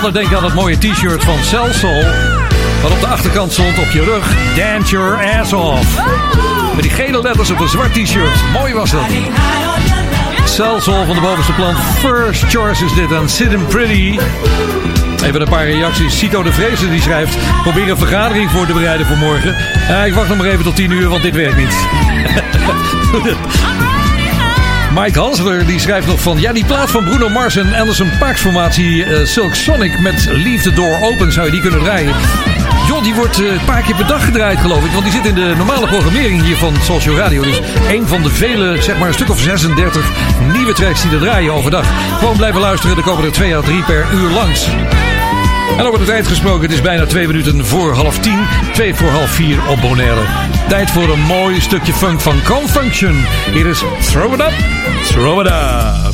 sneller denken aan het mooie t-shirt van Celsol. Wat op de achterkant stond op je rug. Dance your ass off. Met die gele letters op een zwart t-shirt. Mooi was dat. Celsol van de bovenste plan. First choice is dit aan and Pretty. Even een paar reacties. Cito de Vreese die schrijft... Probeer een vergadering voor te bereiden voor morgen. Eh, ik wacht nog maar even tot 10 uur, want dit werkt niet. Mike Hansler die schrijft nog van... Ja, die plaat van Bruno Mars en Anderson Paaks formatie eh, Silk Sonic met Leave the Door Open zou je die kunnen draaien. Jon die wordt eh, een paar keer per dag gedraaid geloof ik. Want die zit in de normale programmering hier van Social Radio. Dus een van de vele, zeg maar een stuk of 36 nieuwe tracks die er draaien overdag. Gewoon blijven luisteren, er komen er twee à drie per uur langs. En over de tijd gesproken, het is bijna twee minuten voor half tien. Twee voor half vier op Bonaire. Tijd voor een mooi stukje funk van Confunction. Hier is Throw It Up, Throw It Up.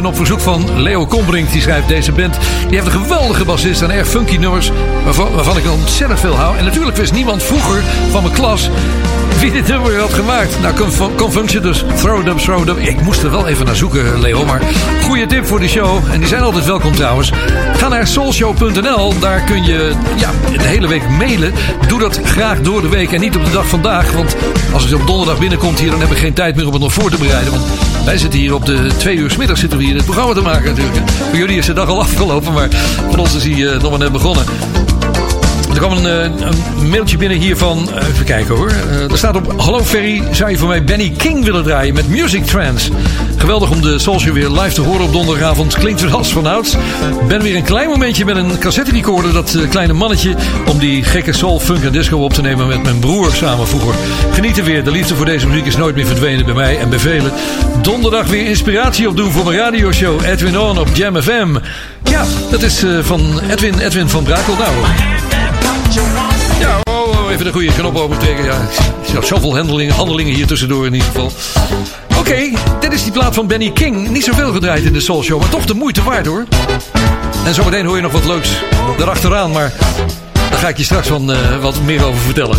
Op verzoek van Leo Kombrink. Die schrijft deze band. Die heeft een geweldige bassist en erg funky nummers. Waarvan, waarvan ik ontzettend veel hou. En natuurlijk wist niemand vroeger van mijn klas wie dit nummer had gemaakt. Nou, Confunction dus. Throw it up, throw it up. Ik moest er wel even naar zoeken, Leo. Maar goede tip voor de show. En die zijn altijd welkom trouwens. Ga naar soulshow.nl. Daar kun je ja, de hele week mailen. Doe dat graag door de week en niet op de dag vandaag. Want als het op donderdag binnenkomt hier, dan heb ik geen tijd meer om het nog voor te bereiden. Want wij zitten hier op de twee uur middag zitten we hier het programma te maken natuurlijk. Voor jullie is de dag al afgelopen, maar voor ons is hij uh, nog maar net begonnen. Er kwam een, eh, een, mailtje binnen hier van. Eh, even kijken hoor. er staat op. Hallo Ferry, zou je voor mij Benny King willen draaien met Music Trance? Geweldig om de Soulshow weer live te horen op donderdagavond. Klinkt weer als vanouds. Ben weer een klein momentje met een cassette recorder. Dat kleine mannetje. Om die gekke soul, funk en disco op te nemen met mijn broer samen vroeger. Genieten weer. De liefde voor deze muziek is nooit meer verdwenen bij mij en bij velen. Donderdag weer inspiratie opdoen voor mijn radioshow. Edwin On op Jam FM. Ja, dat is van Edwin, Edwin van Brakel. Nou. Ja, oh, oh, even de goede knop overtrekken. Ja, ik zoveel handelingen, handelingen hier tussendoor in ieder geval. Oké, dit is die plaat van Benny King. Niet zoveel gedraaid in de Soul Show, maar toch de moeite waard hoor. En zometeen hoor je nog wat leuks erachteraan, maar daar ga ik je straks van, uh, wat meer over vertellen.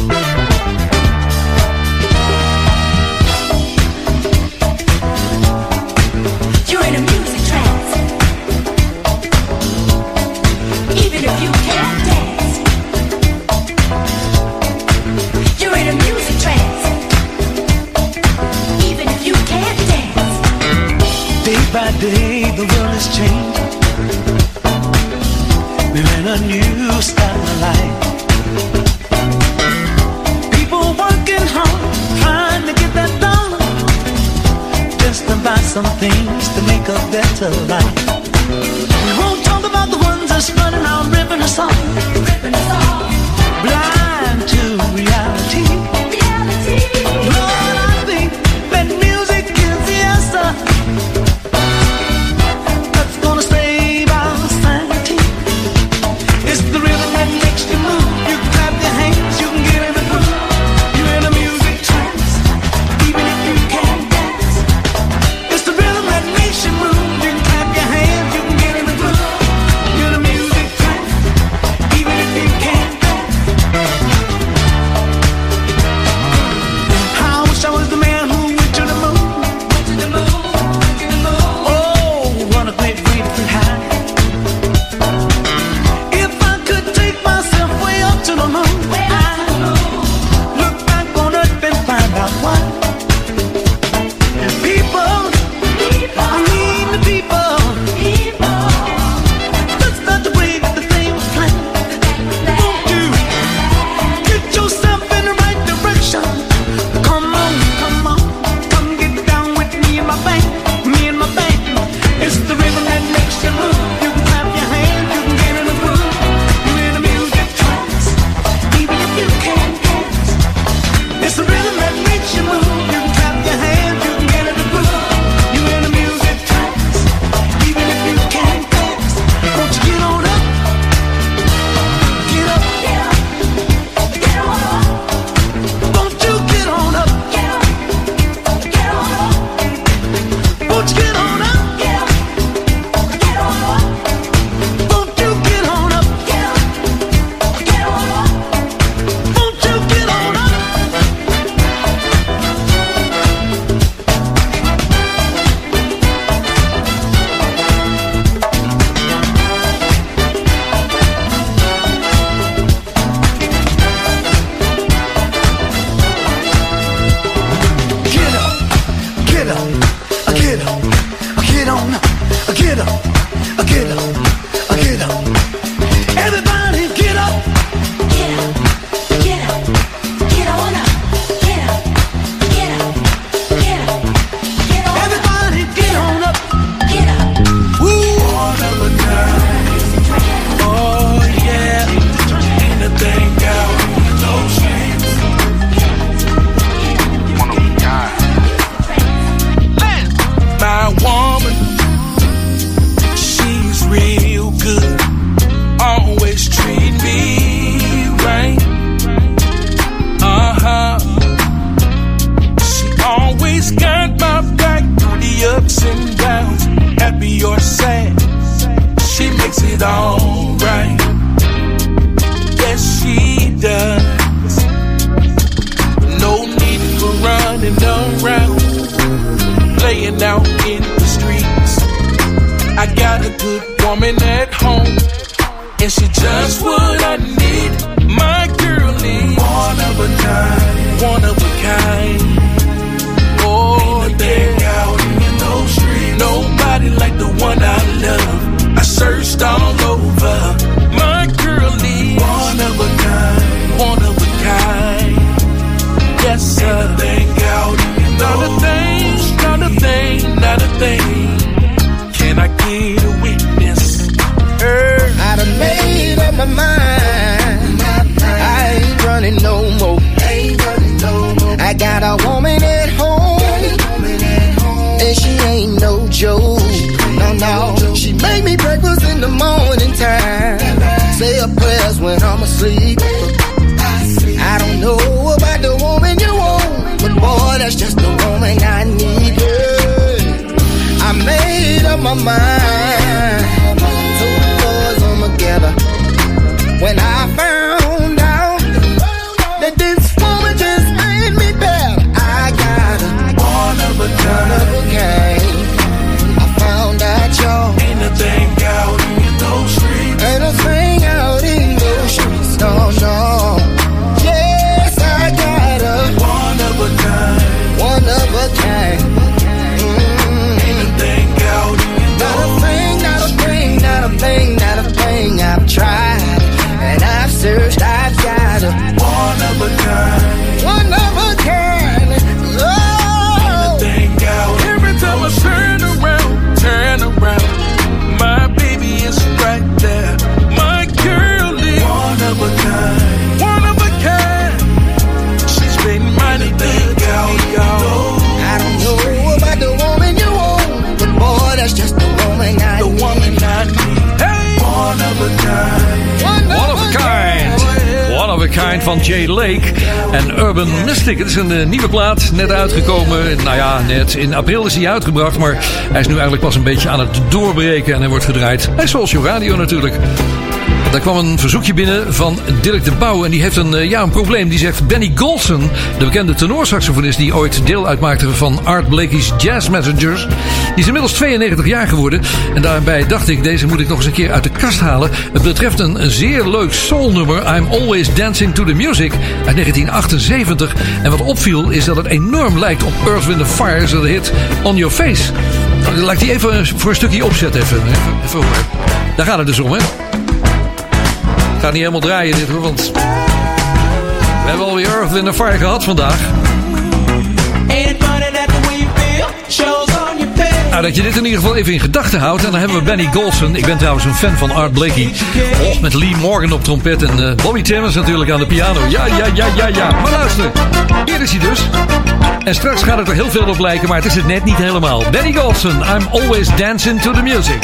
A out in the streets. I got a good woman at home, and she just what I need. My girlie, one of a kind, one of a kind. Oh, they out in those streets. Nobody like the one I love. I searched all over. I ain't running no more. I got a woman at home, and she ain't no joke. No, no, she make me breakfast in the morning time. Say her prayers when I'm asleep. I don't know about the woman you want, but boy, that's just the woman I need. I made up my mind. Two boys on together. When I everything Van Jay Lake en Urban Mystic. Het is een eh, nieuwe plaat, net uitgekomen. Nou ja, net in april is hij uitgebracht, maar hij is nu eigenlijk pas een beetje aan het doorbreken en hij wordt gedraaid bij Soulshow Radio natuurlijk. Daar kwam een verzoekje binnen van Dirk de Pauw. En die heeft een, eh, ja, een probleem. Die zegt Benny Golson, de bekende tenorsaxofonist... die ooit deel uitmaakte van Art Blakey's Jazz Messengers... die is inmiddels 92 jaar geworden. En daarbij dacht ik, deze moet ik nog eens een keer uit de kast halen. Het betreft een, zeer leuk soulnummer... I'm Always Dancing to the Music uit 1978. En wat opviel is dat het enorm lijkt op Earth, Wind Fire... de hit On Your Face. Laat ik die even voor een stukje opzetten. Even, even. Daar gaat het dus om, hè? gaat niet helemaal draaien dit hoor, want we hebben alweer Earth Wind Fire gehad vandaag. Nou, dat je dit in ieder geval even in gedachten houdt. En dan hebben we Benny Golson. Ik ben trouwens een fan van Art Blakey. Oh, met Lee Morgan op trompet en eh, Bobby Timmons natuurlijk aan de piano. Ja, ja, ja, ja, ja. Maar luister, hier is hij dus. En straks gaat het er heel veel op lijken, maar het is het net niet helemaal. Benny Golson, I'm always dancing to the music.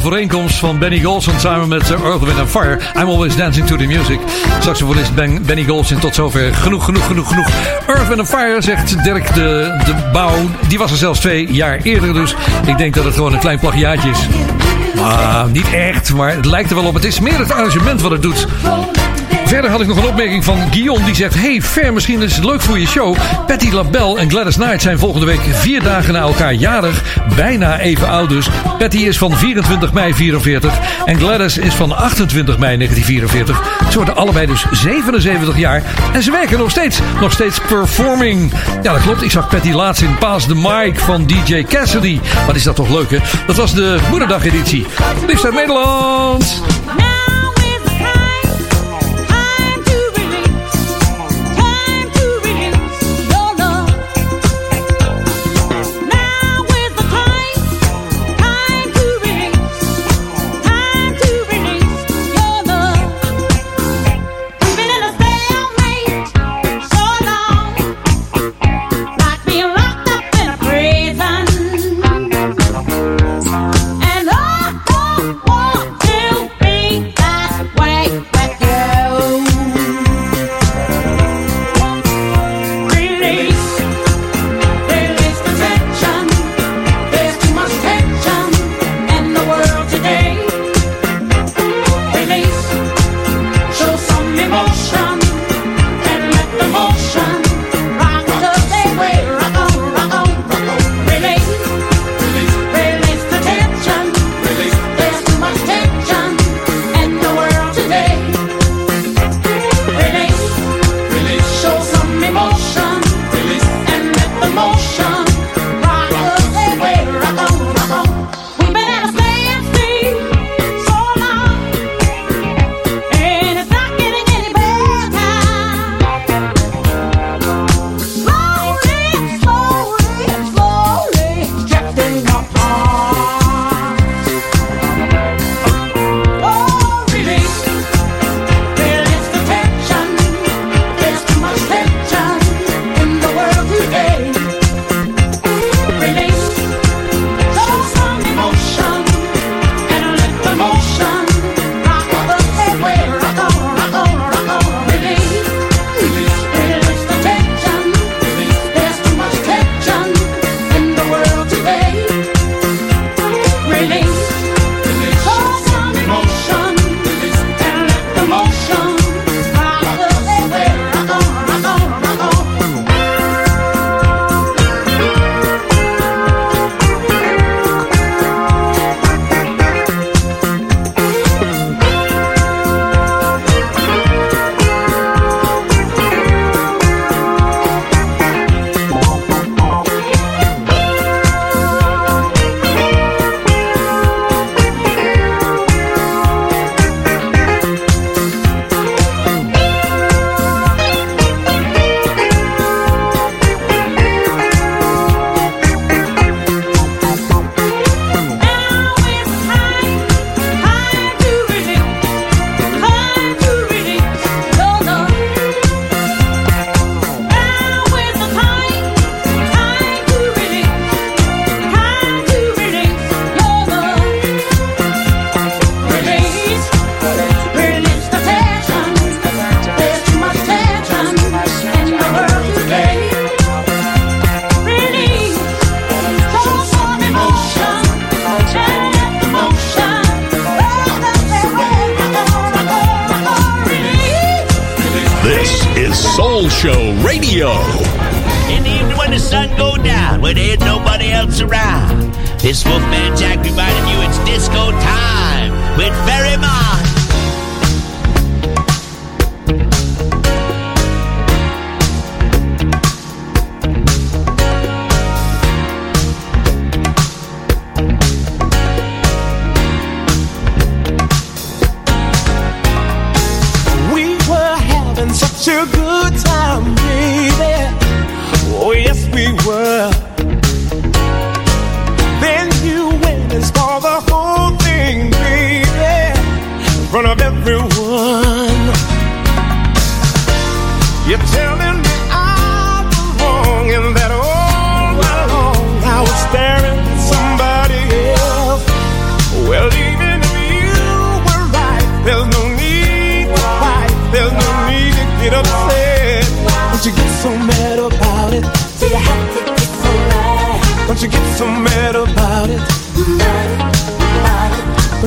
Overeenkomst van Benny Golson samen met uh, Earth, Wind Fire. I'm always dancing to the music. Saxofonist ben, Benny Golson tot zover. Genoeg, genoeg, genoeg, genoeg. Earth, Wind Fire, zegt Dirk de, de Bouw. Die was er zelfs twee jaar eerder, dus ik denk dat het gewoon een klein plagiaatje is. Maar niet echt, maar het lijkt er wel op. Het is meer het arrangement wat het doet. Verder had ik nog een opmerking van Guillaume die zegt... Hey, Fer, misschien is het leuk voor je show. Patty LaBelle en Gladys Knight zijn volgende week vier dagen na elkaar jarig. Bijna even oud dus. Patty is van 24 mei 44 en Gladys is van 28 mei 1944. Ze worden allebei dus 77 jaar en ze werken nog steeds. Nog steeds performing. Ja, dat klopt. Ik zag Patty laatst in Paas de Mike van DJ Cassidy. Wat is dat toch leuk, hè? Dat was de Moederdag-editie. Liefst uit Nederland.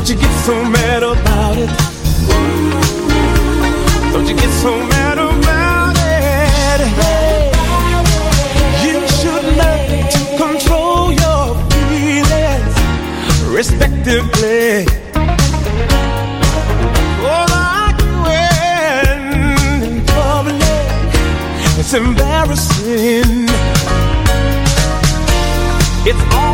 Don't you get so mad about it? Don't you get so mad about it? You should learn to control your feelings respectively. Like when in public, it's embarrassing. It's always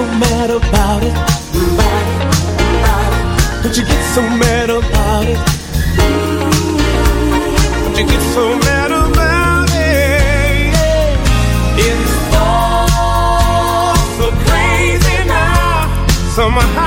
so mad about it? Don't you get so mad about it? Don't you get so mad about it? It's all so crazy now. Somehow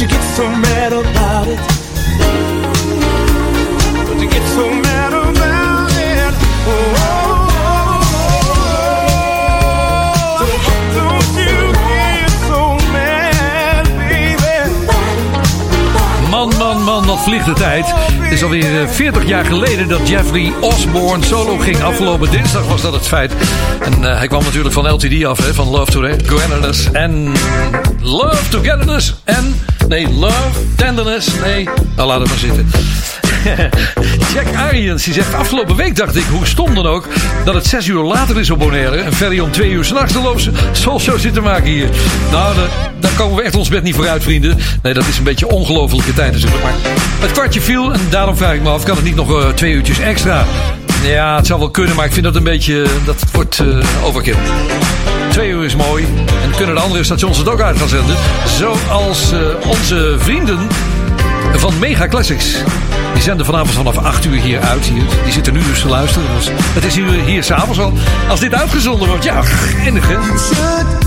you get so mad about it? Don't you get so mad about it? Oh, don't you get so mad, baby? Man, man, man, wat vliegt de tijd. Het is alweer eh, 40 jaar geleden dat Jeffrey Osborne solo ging. Afgelopen dinsdag was dat het feit. En eh, hij kwam natuurlijk van LTD af, hè, van Love Togetherness en Love Togetherness en... Nee, Love, Tenderness, nee. Nou, laat het maar zitten. Jack Arians die zegt afgelopen week dacht ik, hoe stom dan ook, dat het zes uur later is op Bonaire. En Ferry om twee uur s'nachts de loopse soulshow zit te maken hier. Nou, daar, komen we echt ons bed niet vooruit, vrienden. Nee, dat is een beetje ongelofelijke tijd natuurlijk. Maar het kwartje viel en daarom vraag ik me af, kan het niet nog eh, twee uurtjes extra? Ja, het zou wel kunnen, maar ik vind dat een beetje, dat wordt eh, overkill. Twee uur is mooi. En kunnen de andere stations het ook uit gaan zenden. Zoals eh, onze vrienden van Mega Classics. Die zenden vanavond vanaf 8 uur hier uit. Die zitten nu dus te luisteren. Dus het is hier, hier s'avonds al. Als dit uitgezonden wordt, ja, geinig hè.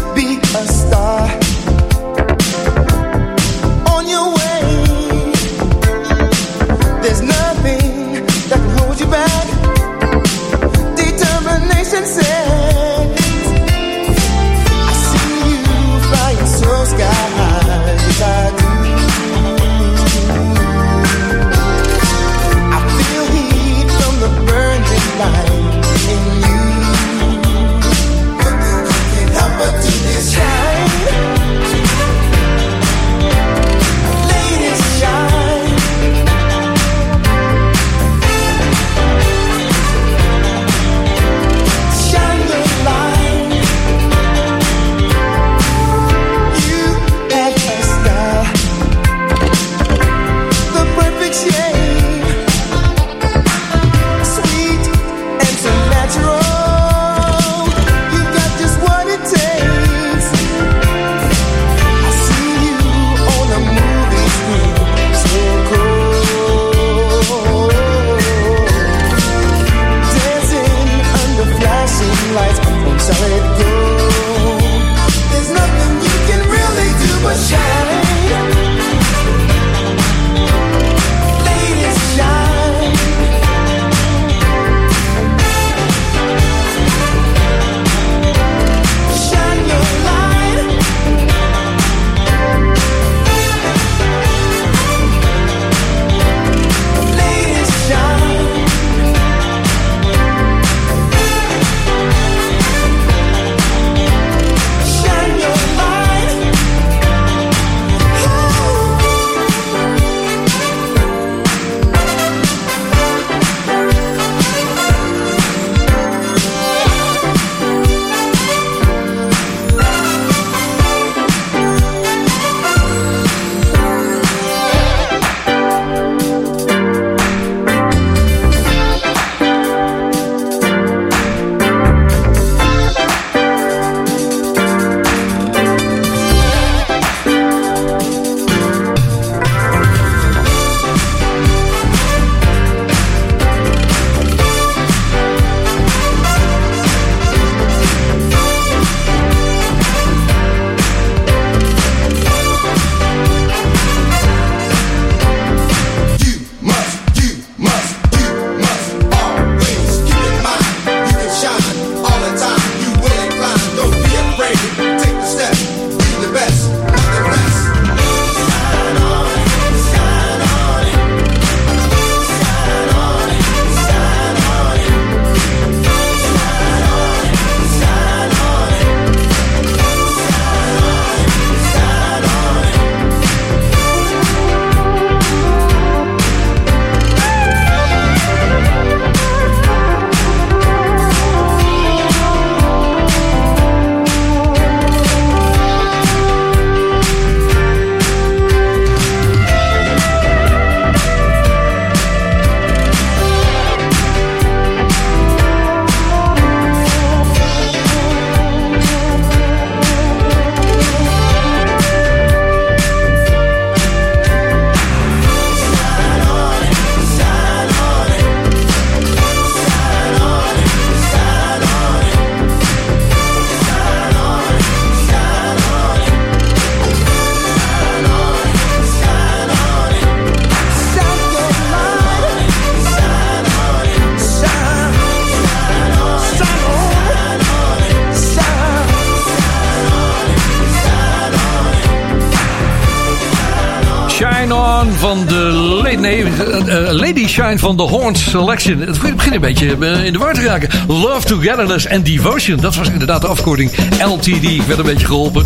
Shine van de Horn Selection. Het begint een beetje eh, in de war te raken. Love, Togetherness and Devotion. Dat was inderdaad de afkorting LTD. Ik werd een beetje geholpen.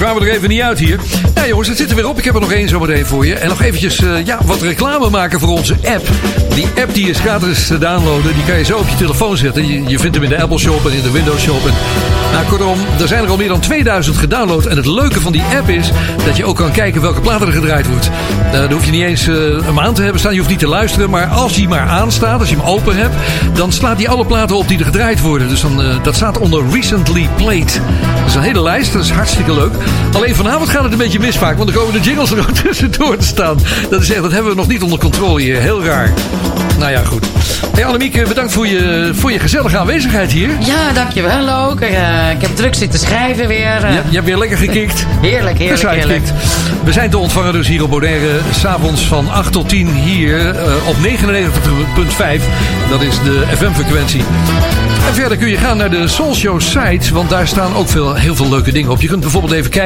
We kwamen er even niet uit hier. Ja jongens, het zit er weer op. Ik heb er nog één zometeen voor je. En nog eventjes eh, ja, wat reclame maken voor onze app. Die app die is gratis te downloaden. Die kan je zo op je telefoon zetten. Je, je vindt hem in de Apple Shop en in de Windows Shop. En, nou kortom, er zijn er al meer dan 2000 gedownload. En het leuke van die app is dat je ook kan kijken welke platen er gedraaid wordt. Uh, daar hoef je niet eens eh, een maand te hebben staan. Je hoeft niet te luisteren. Maar als die maar aanstaat, als je hem open hebt, dan slaat hij alle platen op die er gedraaid worden. Dus dan, eh, dat staat onder Recently Played. Dat is een hele lijst. Dat is hartstikke leuk. Alleen vanavond gaat het een beetje mis vaak. Want dan komen de jingles er ook tussendoor te staan. Dat is echt, dat hebben we nog niet onder controle hier. Heel raar. Nou ja, goed. Hey Annemiek, bedankt voor je, voor je gezellige aanwezigheid hier. Ja, dankjewel ook. Eh, ik heb druk zitten schrijven weer. eh. Je, je hebt weer lekker gekikt. Heerlijk, heerlijk, heerlijk. We zijn te ontvangen dus hier op Bonaire. S'avonds van 8 tot 10 hier eh, op 99.5. Dat is de FM-frequentie. En verder kun je gaan naar de Soul Show site. Want daar staan ook veel, heel veel leuke dingen op. Je kunt bijvoorbeeld even kijken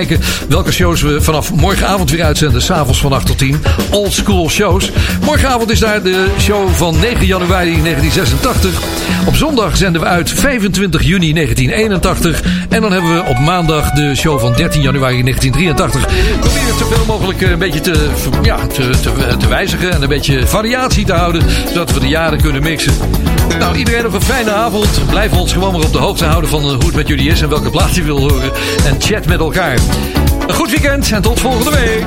welke shows we vanaf morgenavond weer uitzenden. S'avonds van 8 tot 10. Old school shows. Morgenavond is daar de show van 9 januari 1986. Op zondag zenden we uit 25 juni 1981. En dan hebben we op maandag de show van 13 januari 1983. Probeer het zoveel mogelijk eh, een beetje te, ja, te, te, te wijzigen. En een beetje variatie te houden. Zodat we de jaren kunnen mixen. Nou, iedereen nog een fijne avond. Blijf ons gewoon maar op de hoogte houden van eh, hoe het met jullie is. En welke plaat je wil horen. En chat met elkaar. Een goed weekend en tot volgende week.